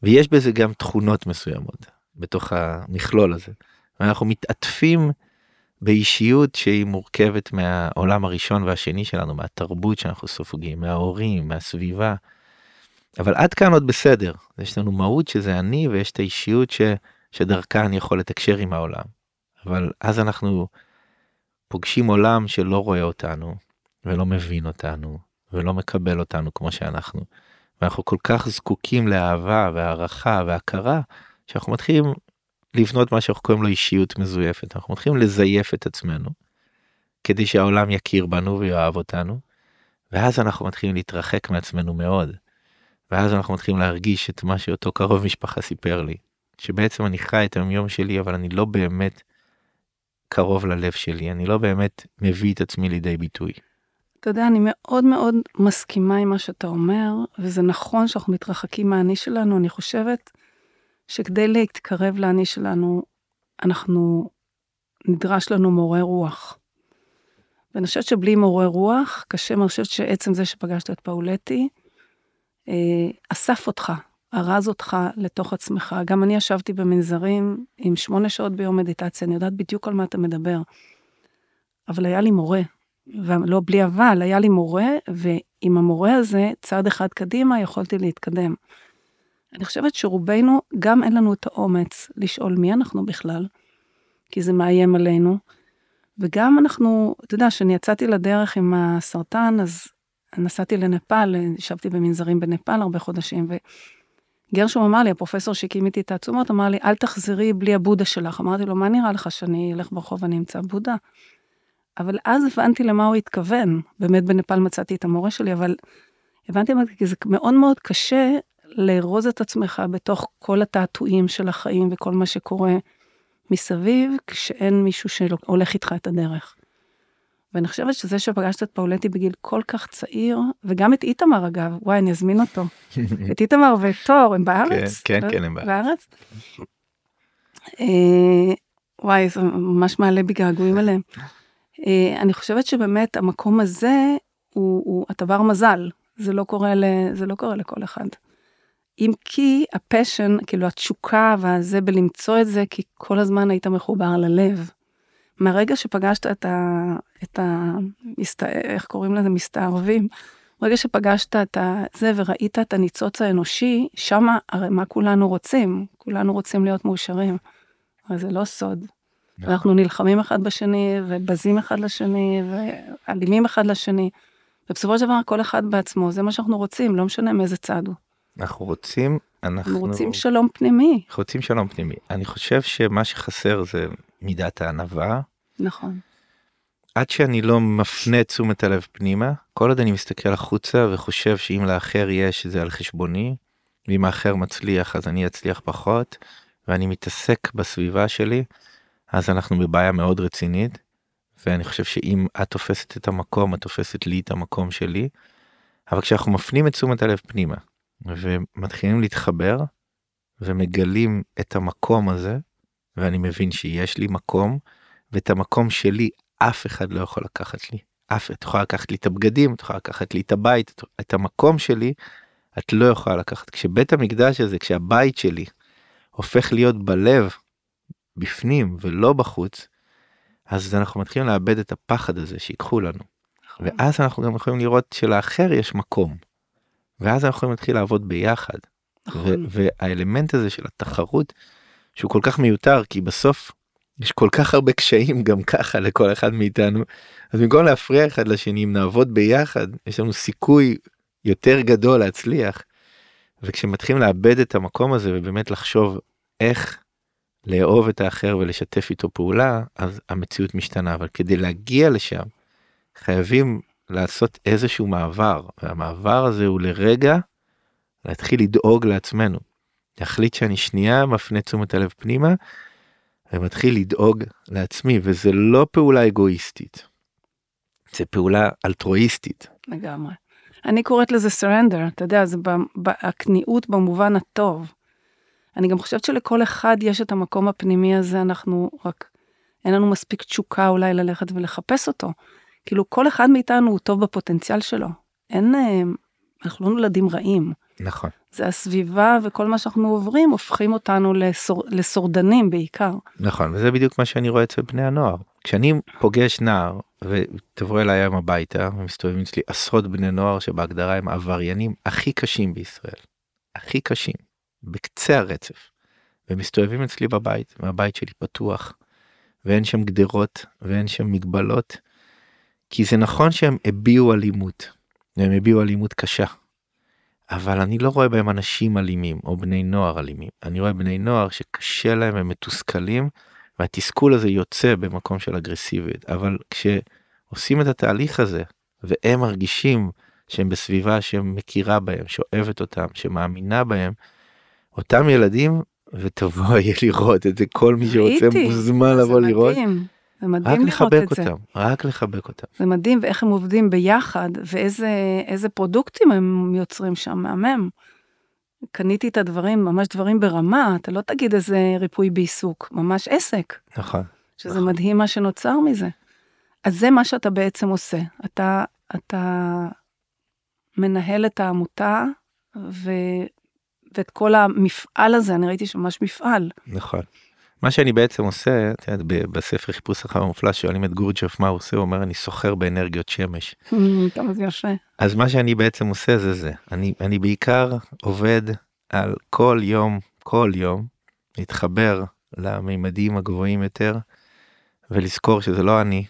S1: ויש בזה גם תכונות מסוימות בתוך המכלול הזה. אנחנו מתעטפים באישיות שהיא מורכבת מהעולם הראשון והשני שלנו מהתרבות שאנחנו סופגים מההורים מהסביבה. אבל עד כאן עוד בסדר יש לנו מהות שזה אני ויש את האישיות ש, שדרכה אני יכול לתקשר עם העולם. אבל אז אנחנו פוגשים עולם שלא רואה אותנו ולא מבין אותנו ולא מקבל אותנו כמו שאנחנו. ואנחנו כל כך זקוקים לאהבה והערכה והכרה שאנחנו מתחילים לבנות מה שאנחנו קוראים לו אישיות מזויפת אנחנו מתחילים לזייף את עצמנו כדי שהעולם יכיר בנו ויאהב אותנו ואז אנחנו מתחילים להתרחק מעצמנו מאוד. ואז אנחנו מתחילים להרגיש את מה שאותו קרוב משפחה סיפר לי שבעצם אני חי את היום יום שלי אבל אני לא באמת קרוב ללב שלי, אני לא באמת מביא את עצמי לידי ביטוי.
S2: אתה יודע, אני מאוד מאוד מסכימה עם מה שאתה אומר, וזה נכון שאנחנו מתרחקים מהאני שלנו, אני חושבת שכדי להתקרב לאני שלנו, אנחנו, נדרש לנו מורה רוח. ואני חושבת שבלי מורה רוח, קשה, אני חושבת שעצם זה שפגשת את פאולטי, אה, אסף אותך, ארז אותך לתוך עצמך. גם אני ישבתי במנזרים עם שמונה שעות ביום מדיטציה, אני יודעת בדיוק על מה אתה מדבר. אבל היה לי מורה, ולא בלי אבל, היה לי מורה, ועם המורה הזה, צעד אחד קדימה, יכולתי להתקדם. אני חושבת שרובנו, גם אין לנו את האומץ לשאול מי אנחנו בכלל, כי זה מאיים עלינו, וגם אנחנו, אתה יודע, כשאני יצאתי לדרך עם הסרטן, אז נסעתי לנפאל, ישבתי במנזרים בנפאל הרבה חודשים, וגרשום אמר לי, הפרופסור שהקים איתי את העצומות, אמר לי, אל תחזרי בלי הבודה שלך. אמרתי לו, מה נראה לך שאני אלך ברחוב ואני אמצא בודה? אבל אז הבנתי למה הוא התכוון. באמת בנפאל מצאתי את המורה שלי, אבל הבנתי כי זה מאוד מאוד קשה לארוז את עצמך בתוך כל התעתועים של החיים וכל מה שקורה מסביב, כשאין מישהו שהולך איתך את הדרך. ואני חושבת שזה שפגשת את פאולטי בגיל כל כך צעיר, וגם את איתמר אגב, וואי, אני אזמין אותו. את איתמר ואת תור, הם בארץ?
S1: כן, כן, כן, הם
S2: בארץ. אה, וואי, זה ממש מעלה בי געגועים אליהם. אה, אני חושבת שבאמת המקום הזה הוא, הוא אתה בר מזל, זה לא קורה, ל, זה לא קורה לכל אחד. אם כי הפשן, כאילו התשוקה והזה בלמצוא את זה, כי כל הזמן היית מחובר ללב. מהרגע שפגשת את ה... את ה מסת... איך קוראים לזה? מסתערבים. ברגע שפגשת את זה וראית את הניצוץ האנושי, שמה הרי מה כולנו רוצים? כולנו רוצים להיות מאושרים. אבל זה לא סוד. נכון. אנחנו נלחמים אחד בשני, ובזים אחד לשני, ואלימים אחד לשני. ובסופו של דבר כל אחד בעצמו, זה מה שאנחנו רוצים, לא משנה מאיזה צד הוא.
S1: אנחנו רוצים,
S2: אנחנו רוצים שלום פנימי.
S1: אנחנו רוצים שלום פנימי. אני חושב שמה שחסר זה מידת הענווה.
S2: נכון.
S1: עד שאני לא מפנה את תשומת הלב פנימה, כל עוד אני מסתכל החוצה וחושב שאם לאחר יש זה על חשבוני, ואם האחר מצליח אז אני אצליח פחות, ואני מתעסק בסביבה שלי, אז אנחנו בבעיה מאוד רצינית. ואני חושב שאם את תופסת את המקום, את תופסת לי את המקום שלי. אבל כשאנחנו מפנים את תשומת הלב פנימה ומתחילים להתחבר ומגלים את המקום הזה, ואני מבין שיש לי מקום, ואת המקום שלי אף אחד לא יכול לקחת לי. אף, את יכולה לקחת לי את הבגדים, את יכולה לקחת לי את הבית, את המקום שלי, את לא יכולה לקחת. כשבית המקדש הזה, כשהבית שלי הופך להיות בלב, בפנים ולא בחוץ, אז אנחנו מתחילים לאבד את הפחד הזה שיקחו לנו. נכון. ואז אנחנו גם יכולים לראות שלאחר יש מקום. ואז אנחנו יכולים להתחיל לעבוד ביחד. נכון. והאלמנט הזה של התחרות שהוא כל כך מיותר כי בסוף יש כל כך הרבה קשיים גם ככה לכל אחד מאיתנו אז במקום להפריע אחד לשני אם נעבוד ביחד יש לנו סיכוי יותר גדול להצליח. וכשמתחילים לאבד את המקום הזה ובאמת לחשוב איך לאהוב את האחר ולשתף איתו פעולה אז המציאות משתנה אבל כדי להגיע לשם חייבים לעשות איזשהו מעבר והמעבר הזה הוא לרגע להתחיל לדאוג לעצמנו. להחליט שאני שנייה מפנה תשומת הלב פנימה ומתחיל לדאוג לעצמי וזה לא פעולה אגואיסטית. זה פעולה אלטרואיסטית.
S2: לגמרי. אני קוראת לזה surrender, אתה יודע, זה הכניעות במובן הטוב. אני גם חושבת שלכל אחד יש את המקום הפנימי הזה, אנחנו רק, אין לנו מספיק תשוקה אולי ללכת ולחפש אותו. כאילו כל אחד מאיתנו הוא טוב בפוטנציאל שלו. אין, אה, אנחנו לא נולדים רעים.
S1: נכון.
S2: זה הסביבה וכל מה שאנחנו עוברים הופכים אותנו לסור, לשורדנים בעיקר.
S1: נכון, וזה בדיוק מה שאני רואה אצל בני הנוער. כשאני פוגש נער ותבוא אליי היום הביתה ומסתובבים אצלי עשרות בני נוער שבהגדרה הם עבריינים הכי קשים בישראל. הכי קשים. בקצה הרצף. ומסתובבים אצלי בבית והבית שלי פתוח ואין שם גדרות ואין שם מגבלות. כי זה נכון שהם הביעו אלימות והם הביעו אלימות קשה. אבל אני לא רואה בהם אנשים אלימים או בני נוער אלימים. אני רואה בני נוער שקשה להם הם מתוסכלים והתסכול הזה יוצא במקום של אגרסיביות. אבל כשעושים את התהליך הזה והם מרגישים שהם בסביבה שמכירה בהם שאוהבת אותם שמאמינה בהם אותם ילדים ותבוא יהיה לראות את זה כל מי שרוצה מוזמן לבוא לראות.
S2: זה מדהים רק
S1: לחבק אותם, רק לחבק אותם.
S2: זה מדהים ואיך הם עובדים ביחד ואיזה פרודוקטים הם יוצרים שם, מהמם. קניתי את הדברים, ממש דברים ברמה, אתה לא תגיד איזה ריפוי בעיסוק, ממש עסק.
S1: נכון.
S2: שזה נכון. מדהים מה שנוצר מזה. אז זה מה שאתה בעצם עושה, אתה, אתה מנהל את העמותה, ו, ואת כל המפעל הזה, אני ראיתי שממש מפעל.
S1: נכון. מה שאני בעצם עושה, את יודעת, בספר חיפוש אחר המופלא שואלים את גורג'ף מה הוא עושה, הוא אומר אני סוחר באנרגיות שמש.
S2: כמה זה יפה.
S1: אז מה שאני בעצם עושה זה זה, אני, אני בעיקר עובד על כל יום, כל יום, להתחבר למימדים הגבוהים יותר, ולזכור שזה לא אני,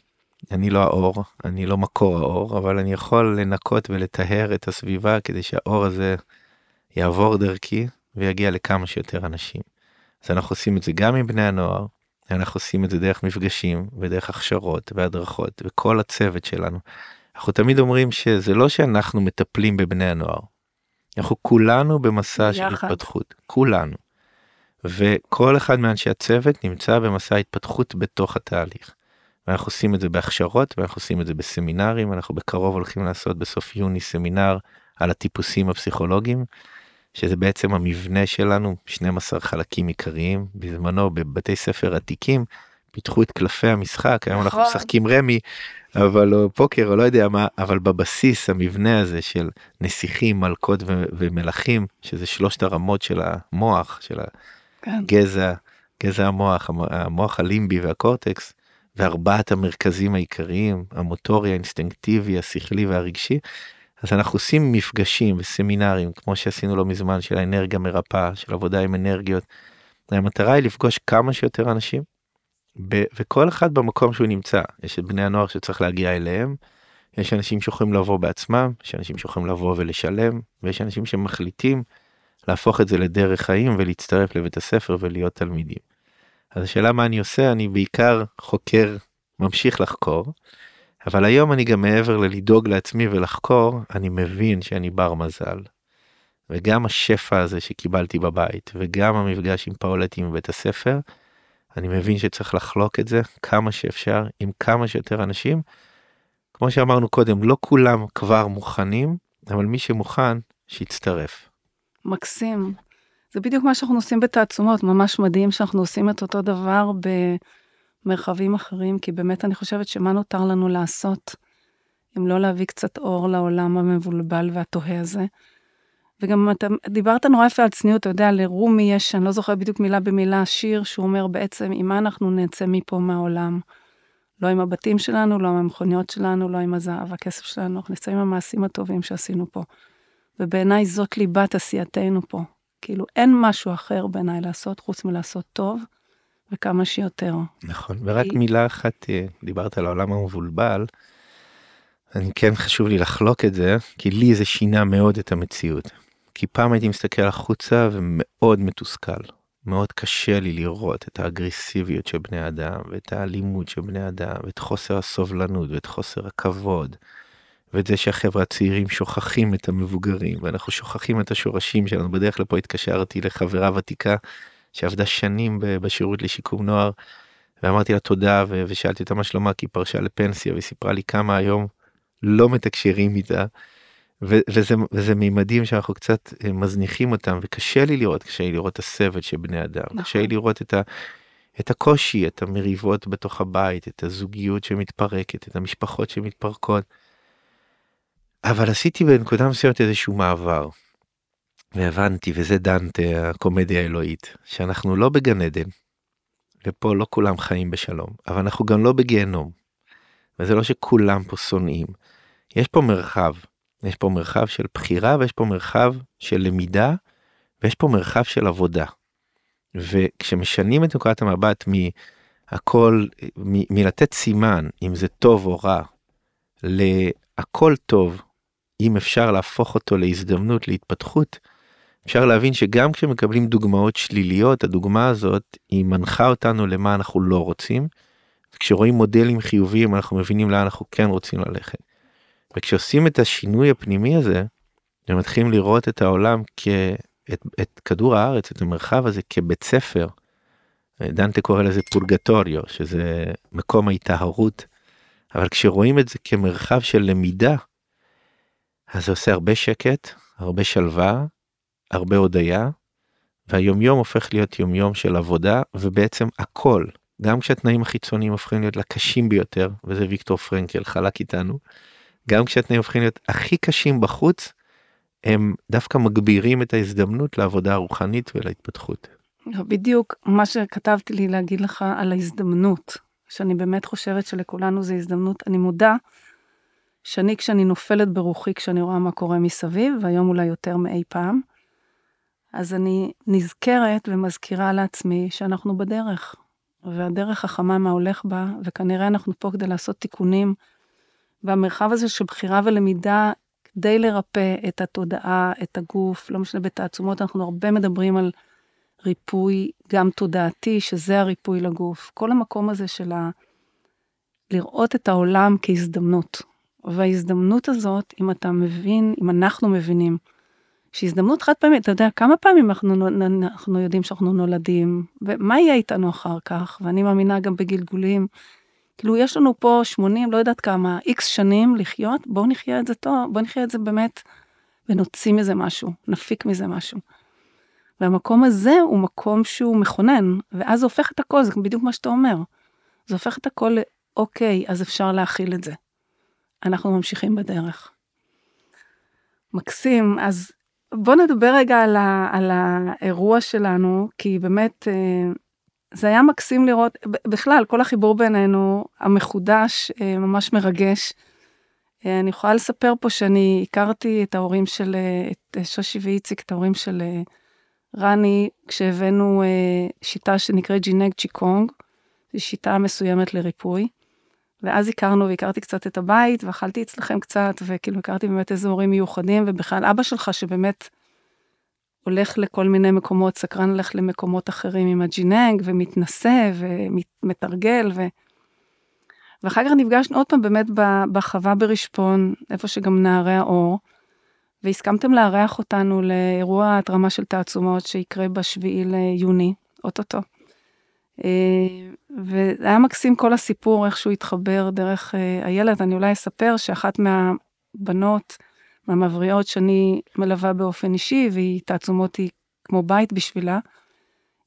S1: אני לא האור, אני לא מקור האור, אבל אני יכול לנקות ולטהר את הסביבה כדי שהאור הזה יעבור דרכי ויגיע לכמה שיותר אנשים. אז אנחנו עושים את זה גם עם בני הנוער, אנחנו עושים את זה דרך מפגשים ודרך הכשרות והדרכות וכל הצוות שלנו. אנחנו תמיד אומרים שזה לא שאנחנו מטפלים בבני הנוער, אנחנו כולנו במסע יחד. של התפתחות, כולנו. וכל אחד מאנשי הצוות נמצא במסע התפתחות בתוך התהליך. ואנחנו עושים את זה בהכשרות ואנחנו עושים את זה בסמינרים אנחנו בקרוב הולכים לעשות בסוף יוני סמינר על הטיפוסים הפסיכולוגיים שזה בעצם המבנה שלנו 12 חלקים עיקריים בזמנו בבתי ספר עתיקים פיתחו את קלפי המשחק היום אנחנו נכון. משחקים רמי אבל או פוקר או לא יודע מה אבל בבסיס המבנה הזה של נסיכים מלכות ומלכים שזה שלושת הרמות של המוח של כן. הגזע גזע המוח המוח הלימבי והקורטקס וארבעת המרכזים העיקריים המוטורי האינסטינקטיבי השכלי והרגשי. אז אנחנו עושים מפגשים וסמינרים כמו שעשינו לא מזמן של האנרגיה מרפאה של עבודה עם אנרגיות. המטרה היא לפגוש כמה שיותר אנשים ב- וכל אחד במקום שהוא נמצא יש את בני הנוער שצריך להגיע אליהם. יש אנשים שיכולים לבוא בעצמם יש אנשים שיכולים לבוא ולשלם ויש אנשים שמחליטים להפוך את זה לדרך חיים ולהצטרף לבית הספר ולהיות תלמידים. אז השאלה מה אני עושה אני בעיקר חוקר ממשיך לחקור. אבל היום אני גם מעבר ללדאוג לעצמי ולחקור אני מבין שאני בר מזל. וגם השפע הזה שקיבלתי בבית וגם המפגש עם פאולטי מבית הספר אני מבין שצריך לחלוק את זה כמה שאפשר עם כמה שיותר אנשים. כמו שאמרנו קודם לא כולם כבר מוכנים אבל מי שמוכן שיצטרף.
S2: מקסים. זה בדיוק מה שאנחנו עושים בתעצומות, ממש מדהים שאנחנו עושים את אותו דבר במרחבים אחרים, כי באמת אני חושבת שמה נותר לנו לעשות, אם לא להביא קצת אור לעולם המבולבל והתוהה הזה. וגם אתה דיברת נורא יפה על צניעות, אתה יודע, לרומי יש, אני לא זוכרת בדיוק מילה במילה, שיר שהוא אומר בעצם, עם מה אנחנו נצא מפה מהעולם? לא עם הבתים שלנו, לא עם המכוניות שלנו, לא עם הזהב, הכסף שלנו, אנחנו נצא עם המעשים הטובים שעשינו פה. ובעיניי זאת ליבת עשייתנו פה. כאילו אין משהו אחר בעיניי לעשות חוץ מלעשות טוב וכמה שיותר.
S1: נכון ורק כי... מילה אחת אה, דיברת על העולם המבולבל. אני כן חשוב לי לחלוק את זה כי לי זה שינה מאוד את המציאות. כי פעם הייתי מסתכל החוצה ומאוד מתוסכל. מאוד קשה לי לראות את האגרסיביות של בני אדם ואת האלימות של בני אדם ואת חוסר הסובלנות ואת חוסר הכבוד ואת זה שהחבר'ה הצעירים שוכחים את המבוגרים ואנחנו שוכחים את השורשים שלנו בדרך לפה התקשרתי לחברה ותיקה שעבדה שנים בשירות לשיקום נוער ואמרתי לה תודה ושאלתי אותה מה שלומה כי היא פרשה לפנסיה וסיפרה לי כמה היום לא מתקשרים איתה. וזה, וזה מימדים שאנחנו קצת אה, מזניחים אותם וקשה לי לראות קשה לי לראות את הסבל של בני אדם נכון. קשה לי לראות את, ה, את הקושי את המריבות בתוך הבית את הזוגיות שמתפרקת את המשפחות שמתפרקות. אבל עשיתי בנקודה מסוימת איזשהו מעבר. והבנתי וזה דנטה הקומדיה האלוהית שאנחנו לא בגן עדן. ופה לא כולם חיים בשלום אבל אנחנו גם לא בגיהנום. וזה לא שכולם פה שונאים. יש פה מרחב יש פה מרחב של בחירה ויש פה מרחב של למידה ויש פה מרחב של עבודה. וכשמשנים את נקודת המבט מהכל מלתת סימן אם זה טוב או רע להכל טוב אם אפשר להפוך אותו להזדמנות להתפתחות, אפשר להבין שגם כשמקבלים דוגמאות שליליות, הדוגמה הזאת היא מנחה אותנו למה אנחנו לא רוצים. וכשרואים מודלים חיוביים אנחנו מבינים לאן אנחנו כן רוצים ללכת. וכשעושים את השינוי הפנימי הזה, ומתחילים לראות את העולם כאת את כדור הארץ, את המרחב הזה כבית ספר. דנטה קורא לזה פורגטוריו, שזה מקום ההיטהרות. אבל כשרואים את זה כמרחב של למידה, אז זה עושה הרבה שקט, הרבה שלווה, הרבה הודיה, והיומיום הופך להיות יומיום של עבודה, ובעצם הכל, גם כשהתנאים החיצוניים הופכים להיות לקשים ביותר, וזה ויקטור פרנקל חלק איתנו, גם כשהתנאים הופכים להיות הכי קשים בחוץ, הם דווקא מגבירים את ההזדמנות לעבודה הרוחנית ולהתפתחות.
S2: בדיוק מה שכתבתי לי להגיד לך על ההזדמנות, שאני באמת חושבת שלכולנו זה הזדמנות. אני מודה שאני כשאני נופלת ברוחי כשאני רואה מה קורה מסביב, והיום אולי יותר מאי פעם, אז אני נזכרת ומזכירה לעצמי שאנחנו בדרך, והדרך חכמה מה הולך בה, וכנראה אנחנו פה כדי לעשות תיקונים. והמרחב הזה של בחירה ולמידה, כדי לרפא את התודעה, את הגוף, לא משנה בתעצומות, אנחנו הרבה מדברים על ריפוי גם תודעתי, שזה הריפוי לגוף. כל המקום הזה של ה... לראות את העולם כהזדמנות. וההזדמנות הזאת, אם אתה מבין, אם אנחנו מבינים, שהזדמנות חד פעמית, אתה יודע, כמה פעמים אנחנו, אנחנו יודעים שאנחנו נולדים, ומה יהיה איתנו אחר כך, ואני מאמינה גם בגלגולים. כאילו, יש לנו פה 80, לא יודעת כמה, איקס שנים לחיות, בואו נחיה את זה טוב, בואו נחיה את זה באמת, ונוציא מזה משהו, נפיק מזה משהו. והמקום הזה הוא מקום שהוא מכונן, ואז זה הופך את הכל, זה בדיוק מה שאתה אומר. זה הופך את הכל לאוקיי, אז אפשר להכיל את זה. אנחנו ממשיכים בדרך. מקסים, אז בוא נדבר רגע על, ה, על האירוע שלנו, כי באמת אה, זה היה מקסים לראות, בכלל, כל החיבור בינינו, המחודש, אה, ממש מרגש. אה, אני יכולה לספר פה שאני הכרתי את ההורים של, את שושי ואיציק, את ההורים של רני, כשהבאנו שיטה שנקראת ג'יננג צ'יקונג, זו שיטה מסוימת לריפוי. ואז הכרנו והכרתי קצת את הבית, ואכלתי אצלכם קצת, וכאילו הכרתי באמת איזה הורים מיוחדים, ובכלל אבא שלך שבאמת הולך לכל מיני מקומות, סקרן הולך למקומות אחרים עם הג'יננג, ומתנשא, ומתרגל, ו... ואחר כך נפגשנו עוד פעם באמת בחווה ברשפון, איפה שגם נערי האור, והסכמתם לארח אותנו לאירוע התרמה של תעצומות שיקרה בשביעי ליוני, אוטוטו. אה, וזה היה מקסים כל הסיפור, איך שהוא התחבר דרך uh, הילד. אני אולי אספר שאחת מהבנות, מהמבריאות שאני מלווה באופן אישי, והיא תעצומות היא כמו בית בשבילה,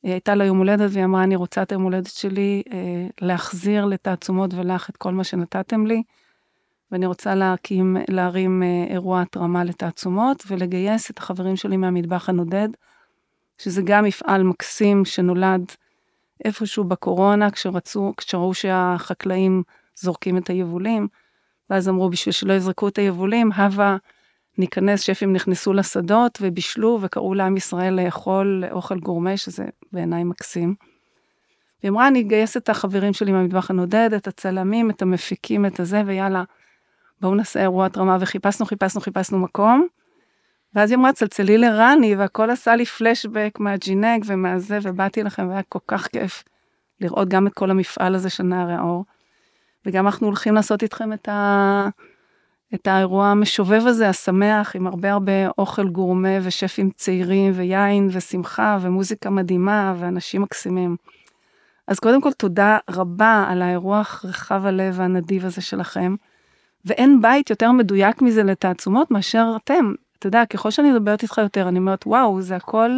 S2: היא הייתה לה יום הולדת והיא אמרה, אני רוצה את היום הולדת שלי להחזיר לתעצומות ולך את כל מה שנתתם לי, ואני רוצה להקים, להרים אירוע התרמה לתעצומות ולגייס את החברים שלי מהמטבח הנודד, שזה גם מפעל מקסים שנולד איפשהו בקורונה, כשרצו, כשראו שהחקלאים זורקים את היבולים, ואז אמרו, בשביל שלא יזרקו את היבולים, הווה ניכנס, שפים נכנסו לשדות ובישלו וקראו לעם ישראל לאכול אוכל גורמה, שזה בעיניי מקסים. והיא אמרה, אני אגייס את החברים שלי מהמטבח הנודד, את הצלמים, את המפיקים, את הזה, ויאללה, בואו נעשה אירוע התרמה, וחיפשנו, חיפשנו, חיפשנו מקום. ואז היא אמרה, צלצלי לרני, והכל עשה לי פלשבק מהג'ינג ומהזה, ובאתי לכם, והיה כל כך כיף לראות גם את כל המפעל הזה של נערי האור. וגם אנחנו הולכים לעשות איתכם את, ה... את האירוע המשובב הזה, השמח, עם הרבה הרבה אוכל גורמה ושפים צעירים, ויין ושמחה ומוזיקה מדהימה ואנשים מקסימים. אז קודם כל, תודה רבה על האירוח רחב הלב והנדיב הזה שלכם. ואין בית יותר מדויק מזה לתעצומות מאשר אתם. אתה יודע, ככל שאני מדברת איתך יותר, אני אומרת, וואו, זה הכל,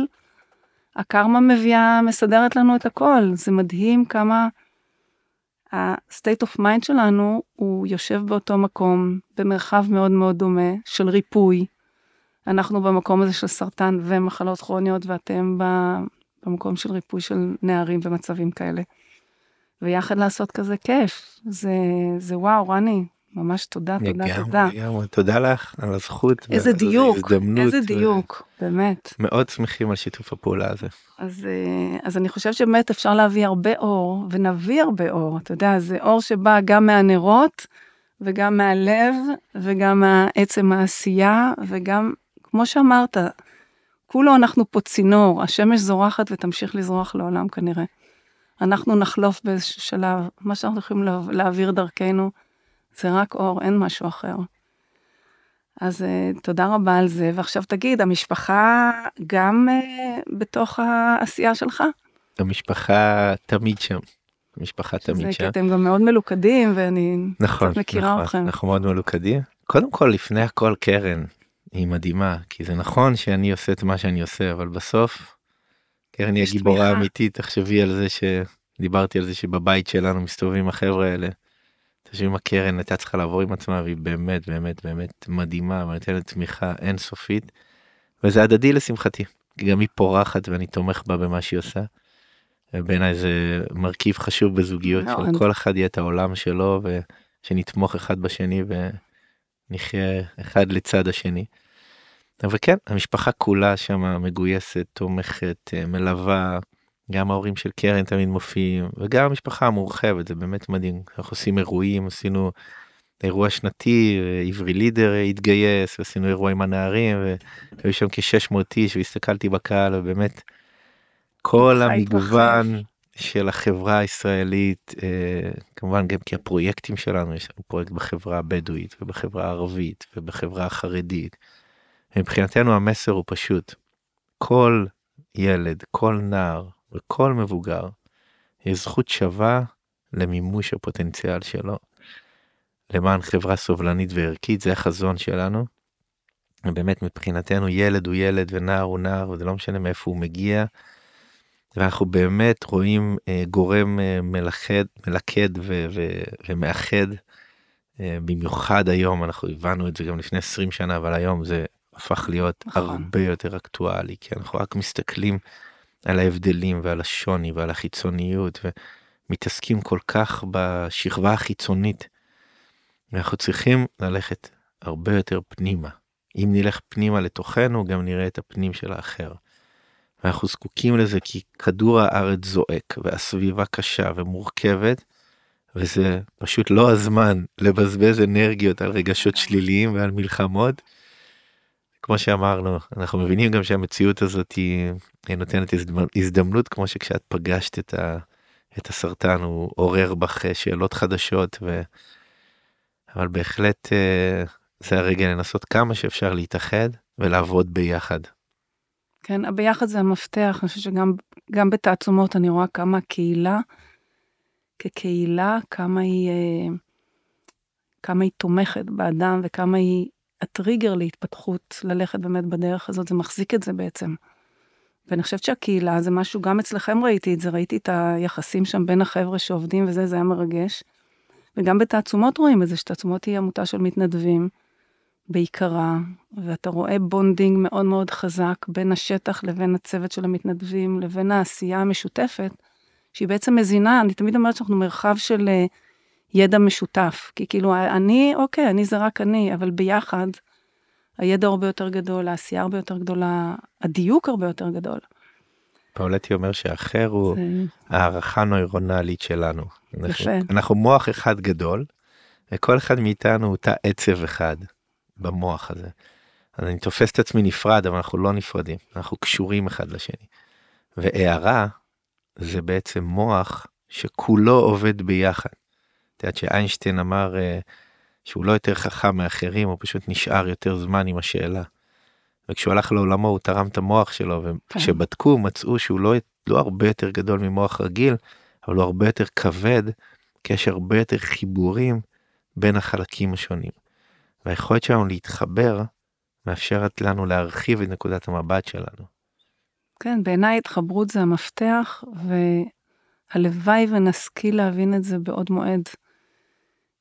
S2: הקרמה מביאה, מסדרת לנו את הכל. זה מדהים כמה ה-state of mind שלנו, הוא יושב באותו מקום, במרחב מאוד מאוד דומה, של ריפוי. אנחנו במקום הזה של סרטן ומחלות כרוניות, ואתם במקום של ריפוי של נערים במצבים כאלה. ויחד לעשות כזה כיף. זה, זה וואו, רני, ממש תודה, תודה, לגמרי, תודה.
S1: לגמרי, תודה לך על הזכות.
S2: איזה דיוק, איזה דיוק, ו... באמת.
S1: מאוד שמחים על שיתוף הפעולה הזה.
S2: אז, אה, אז אני חושבת שבאמת אפשר להביא הרבה אור, ונביא הרבה אור, אתה יודע, זה אור שבא גם מהנרות, וגם מהלב, וגם מעצם העשייה, וגם, כמו שאמרת, כולו אנחנו פה צינור, השמש זורחת ותמשיך לזרוח לעולם כנראה. אנחנו נחלוף באיזשהו שלב, מה שאנחנו יכולים להעביר דרכנו. זה רק אור, אין משהו אחר. אז uh, תודה רבה על זה, ועכשיו תגיד, המשפחה גם uh, בתוך העשייה שלך?
S1: המשפחה תמיד שם. המשפחה תמיד שם.
S2: אתם גם מאוד מלוכדים, ואני
S1: נכון,
S2: קצת מכירה
S1: נכון,
S2: אתכם.
S1: אנחנו מאוד מלוכדים. קודם כל, לפני הכל קרן, היא מדהימה, כי זה נכון שאני עושה את מה שאני עושה, אבל בסוף, קרן היא הגיבורה האמיתית, תחשבי על זה שדיברתי על זה שבבית שלנו מסתובבים החבר'ה האלה. תשבי עם הקרן הייתה צריכה לעבור עם עצמה והיא באמת באמת באמת מדהימה ונותנת תמיכה אינסופית. וזה הדדי לשמחתי גם היא פורחת ואני תומך בה במה שהיא עושה. בעיניי זה מרכיב חשוב בזוגיות של כל אחד יהיה את העולם שלו ושנתמוך אחד בשני ונחיה אחד לצד השני. אבל כן המשפחה כולה שם מגויסת תומכת מלווה גם ההורים של קרן תמיד מופיעים, וגם המשפחה המורחבת, זה באמת מדהים. אנחנו עושים אירועים, עשינו אירוע שנתי, עברי לידר התגייס, ועשינו אירוע עם הנערים, והיו שם כ-600 איש, והסתכלתי בקהל, ובאמת, כל המגוון של החברה הישראלית, אה, כמובן גם כי הפרויקטים שלנו, יש לנו פרויקט בחברה הבדואית, ובחברה הערבית, ובחברה החרדית. מבחינתנו המסר הוא פשוט, כל ילד, כל נער וכל מבוגר, יש זכות שווה למימוש הפוטנציאל שלו. למען חברה סובלנית וערכית, זה החזון שלנו. ובאמת מבחינתנו ילד הוא ילד ונער הוא נער, וזה לא משנה מאיפה הוא מגיע. ואנחנו באמת רואים אה, גורם אה, מלכד, מלכד ו- ו- ומאחד. אה, במיוחד היום, אנחנו הבנו את זה גם לפני 20 שנה, אבל היום זה הפך להיות נכון. הרבה יותר אקטואלי, כי אנחנו רק מסתכלים על ההבדלים ועל השוני ועל החיצוניות, ומתעסקים כל כך בשכבה החיצונית. ואנחנו צריכים ללכת הרבה יותר פנימה. אם נלך פנימה לתוכנו, גם נראה את הפנים של האחר. ואנחנו זקוקים לזה כי כדור הארץ זועק, והסביבה קשה ומורכבת, וזה פשוט לא הזמן לבזבז אנרגיות על רגשות שליליים ועל מלחמות. כמו שאמרנו, אנחנו מבינים גם שהמציאות הזאת היא נותנת הזדמנות, כמו שכשאת פגשת את, ה, את הסרטן, הוא עורר בך שאלות חדשות, ו... אבל בהחלט אה, זה הרגע לנסות כמה שאפשר להתאחד ולעבוד ביחד.
S2: כן, הביחד זה המפתח, אני חושבת שגם בתעצומות אני רואה כמה הקהילה, כקהילה, כמה היא, אה, כמה היא תומכת באדם וכמה היא הטריגר להתפתחות, ללכת באמת בדרך הזאת, זה מחזיק את זה בעצם. ואני חושבת שהקהילה זה משהו, גם אצלכם ראיתי את זה, ראיתי את היחסים שם בין החבר'ה שעובדים וזה, זה היה מרגש. וגם בתעצומות רואים את זה, שתעצומות היא עמותה של מתנדבים, בעיקרה, ואתה רואה bonding מאוד מאוד חזק בין השטח לבין הצוות של המתנדבים, לבין העשייה המשותפת, שהיא בעצם מזינה, אני תמיד אומרת שאנחנו מרחב של אה, ידע משותף, כי כאילו אני, אוקיי, אני זה רק אני, אבל ביחד, הידע הרבה יותר גדול, העשייה הרבה יותר גדולה, הדיוק הרבה יותר גדול.
S1: פאולטי אומר שאחר הוא זה... הארכה נוירונלית שלנו. יפה. אנחנו, אנחנו מוח אחד גדול, וכל אחד מאיתנו הוא תא עצב אחד. במוח הזה. אז אני תופס את עצמי נפרד, אבל אנחנו לא נפרדים, אנחנו קשורים אחד לשני. והערה זה בעצם מוח שכולו עובד ביחד. את יודעת שאיינשטיין אמר uh, שהוא לא יותר חכם מאחרים, הוא פשוט נשאר יותר זמן עם השאלה. וכשהוא הלך לעולמו הוא תרם את המוח שלו, וכשבדקו מצאו שהוא לא, לא הרבה יותר גדול ממוח רגיל, אבל הוא הרבה יותר כבד, כי יש הרבה יותר חיבורים בין החלקים השונים. והיכולת שלנו להתחבר מאפשרת לנו להרחיב את נקודת המבט שלנו.
S2: כן, בעיניי התחברות זה המפתח, והלוואי ונשכיל להבין את זה בעוד מועד.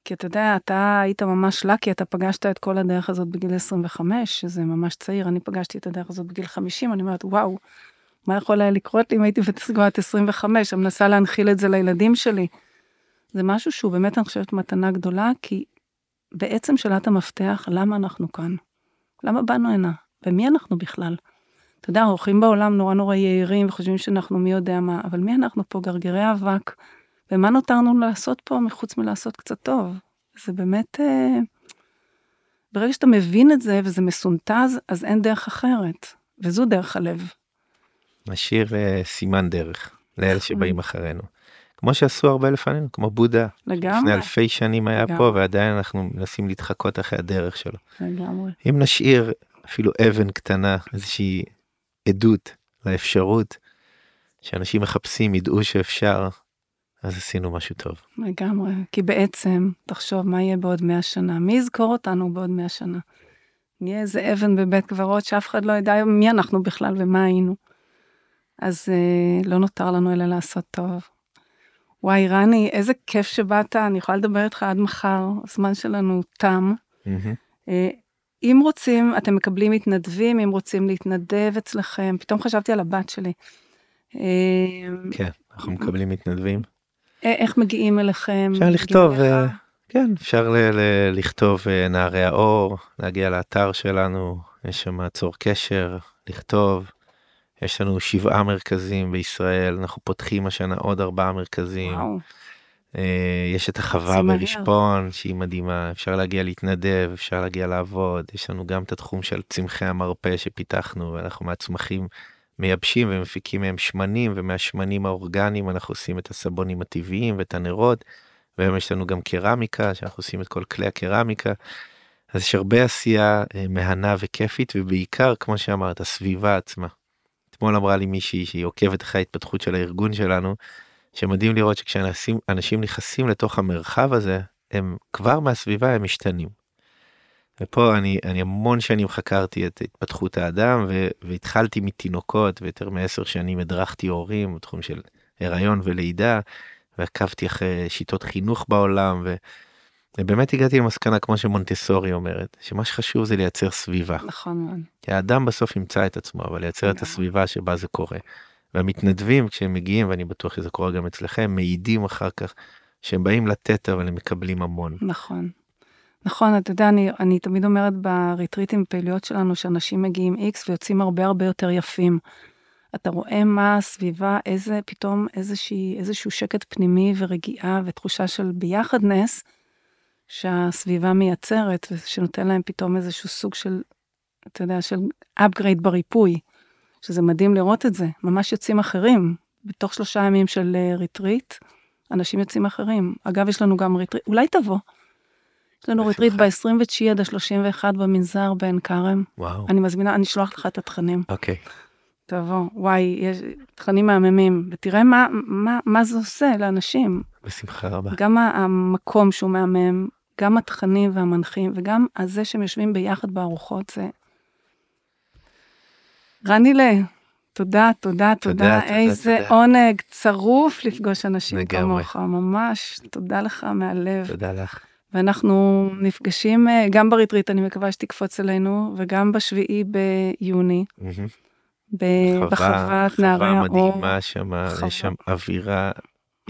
S2: כי אתה יודע, אתה היית ממש לקי, אתה פגשת את כל הדרך הזאת בגיל 25, שזה ממש צעיר, אני פגשתי את הדרך הזאת בגיל 50, אני אומרת, וואו, מה יכול היה לקרות לי אם הייתי בת 25, אני מנסה להנחיל את זה לילדים שלי. זה משהו שהוא באמת, אני חושבת, מתנה גדולה, כי בעצם שאלת המפתח, למה אנחנו כאן? למה באנו הנה? ומי אנחנו בכלל? אתה יודע, האורחים בעולם נורא נורא יהירים וחושבים שאנחנו מי יודע מה, אבל מי אנחנו פה, גרגרי אבק? ומה נותרנו לעשות פה מחוץ מלעשות קצת טוב? זה באמת... אה... ברגע שאתה מבין את זה וזה מסונטז, אז אין דרך אחרת, וזו דרך הלב.
S1: נשאיר uh, סימן דרך לאלה שבאים אחרינו. כמו שעשו הרבה לפנינו, כמו בודה.
S2: לגמרי.
S1: לפני אלפי שנים היה לגמרי. פה ועדיין אנחנו מנסים להתחקות אחרי הדרך שלו.
S2: לגמרי.
S1: אם נשאיר אפילו אבן קטנה, איזושהי עדות לאפשרות שאנשים מחפשים, ידעו שאפשר, אז עשינו משהו טוב.
S2: לגמרי, כי בעצם, תחשוב מה יהיה בעוד 100 שנה, מי יזכור אותנו בעוד 100 שנה? נהיה איזה אבן בבית קברות שאף אחד לא ידע מי אנחנו בכלל ומה היינו. אז אה, לא נותר לנו אלא לעשות טוב. וואי, רני, איזה כיף שבאת, אני יכולה לדבר איתך עד מחר, הזמן שלנו תם. Mm-hmm. אם רוצים, אתם מקבלים מתנדבים, אם רוצים להתנדב אצלכם, פתאום חשבתי על הבת שלי.
S1: אה, כן, אנחנו מקבלים מתנדבים.
S2: איך מגיעים אליכם?
S1: אפשר לכתוב, כן, אפשר לכתוב נערי האור, להגיע לאתר שלנו, יש שם צור קשר, לכתוב. יש לנו שבעה מרכזים בישראל, אנחנו פותחים השנה עוד ארבעה מרכזים.
S2: וואו,
S1: אה, יש את החווה. ברשפון שהיא מדהימה, אפשר להגיע להתנדב, אפשר להגיע לעבוד, יש לנו גם את התחום של צמחי המרפא שפיתחנו, ואנחנו מהצמחים מייבשים ומפיקים מהם שמנים, ומהשמנים האורגניים אנחנו עושים את הסבונים הטבעיים ואת הנרות, והיום יש לנו גם קרמיקה, שאנחנו עושים את כל כלי הקרמיקה. אז יש הרבה עשייה אה, מהנה וכיפית, ובעיקר, כמו שאמרת, הסביבה עצמה. אתמול אמרה לי מישהי שהיא עוקבת אחרי ההתפתחות של הארגון שלנו, שמדהים לראות שכשאנשים אנשים נכנסים לתוך המרחב הזה, הם כבר מהסביבה הם משתנים. ופה אני, אני המון שנים חקרתי את התפתחות האדם ו, והתחלתי מתינוקות ויותר מעשר שנים הדרכתי הורים בתחום של הריון ולידה ועקבתי אחרי שיטות חינוך בעולם ו, ובאמת הגעתי למסקנה כמו שמונטסורי אומרת שמה שחשוב זה לייצר סביבה.
S2: נכון מאוד.
S1: כי האדם בסוף ימצא את עצמו אבל לייצר את
S2: לגמרי.
S1: הסביבה שבה זה קורה. והמתנדבים כשהם מגיעים ואני בטוח שזה קורה גם אצלכם מעידים אחר כך שהם באים לתת אבל הם מקבלים המון.
S2: נכון. נכון, אתה יודע, אני, אני תמיד אומרת בריטריטים פעילויות שלנו, שאנשים מגיעים איקס ויוצאים הרבה הרבה יותר יפים. אתה רואה מה הסביבה, איזה פתאום איזושהי, איזשהו שקט פנימי ורגיעה ותחושה של ביחדנס שהסביבה מייצרת, ושנותן להם פתאום איזשהו סוג של, אתה יודע, של upgrade בריפוי, שזה מדהים לראות את זה, ממש יוצאים אחרים. בתוך שלושה ימים של אה, ריטריט, אנשים יוצאים אחרים. אגב, יש לנו גם ריטריט, אולי תבוא. יש לנו ריטריט
S1: בשמחה.
S2: ב-29 עד ה-31 במנזר בעין כרם.
S1: וואו.
S2: אני מזמינה, אני אשלוח לך את התכנים.
S1: אוקיי.
S2: תבוא, וואי, יש תכנים מהממים, ותראה מה, מה, מה זה עושה לאנשים.
S1: בשמחה רבה.
S2: גם המקום שהוא מהמם, גם התכנים והמנחים, וגם הזה שהם יושבים ביחד בארוחות, זה... רנילה, תודה, תודה, תודה,
S1: תודה,
S2: איזה
S1: תודה.
S2: עונג צרוף לפגוש אנשים. כמוך, ממש, תודה לך מהלב.
S1: תודה לך.
S2: ואנחנו נפגשים אה, גם בריטריט, אני מקווה שתקפוץ אלינו, וגם בשביעי ביוני, בחוות נערי
S1: חווה
S2: האור.
S1: מדהימה שם,
S2: חווה.
S1: יש שם אווירה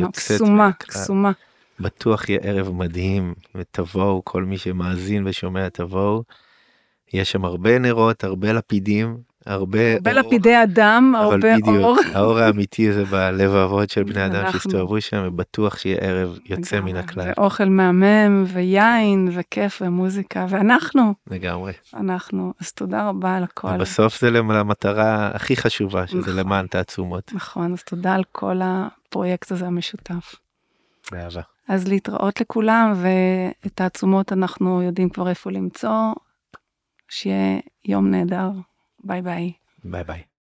S1: יוצאת
S2: קסומה. קסומה.
S1: בטוח יהיה ערב מדהים, ותבואו, כל מי שמאזין ושומע תבואו. יש שם הרבה נרות, הרבה לפידים, הרבה
S2: הרבה
S1: אור,
S2: לפידי אדם, הרבה
S1: בדיוק,
S2: אור.
S1: האור האמיתי זה בלבבות של בני אדם. שהסתובבו שם, ובטוח שיהיה ערב יוצא מן. הכלל.
S2: ואוכל מהמם, ויין, וכיף, ומוזיקה, ואנחנו,
S1: לגמרי.
S2: אנחנו. אז תודה רבה על הכל.
S1: ובסוף זה למטרה הכי חשובה, שזה
S2: נכון.
S1: למען תעצומות.
S2: נכון, אז תודה על כל הפרויקט הזה המשותף.
S1: באהבה.
S2: אז להתראות לכולם, ואת תעצומות אנחנו יודעים כבר איפה למצוא. שיהיה יום נהדר. ביי ביי.
S1: ביי ביי.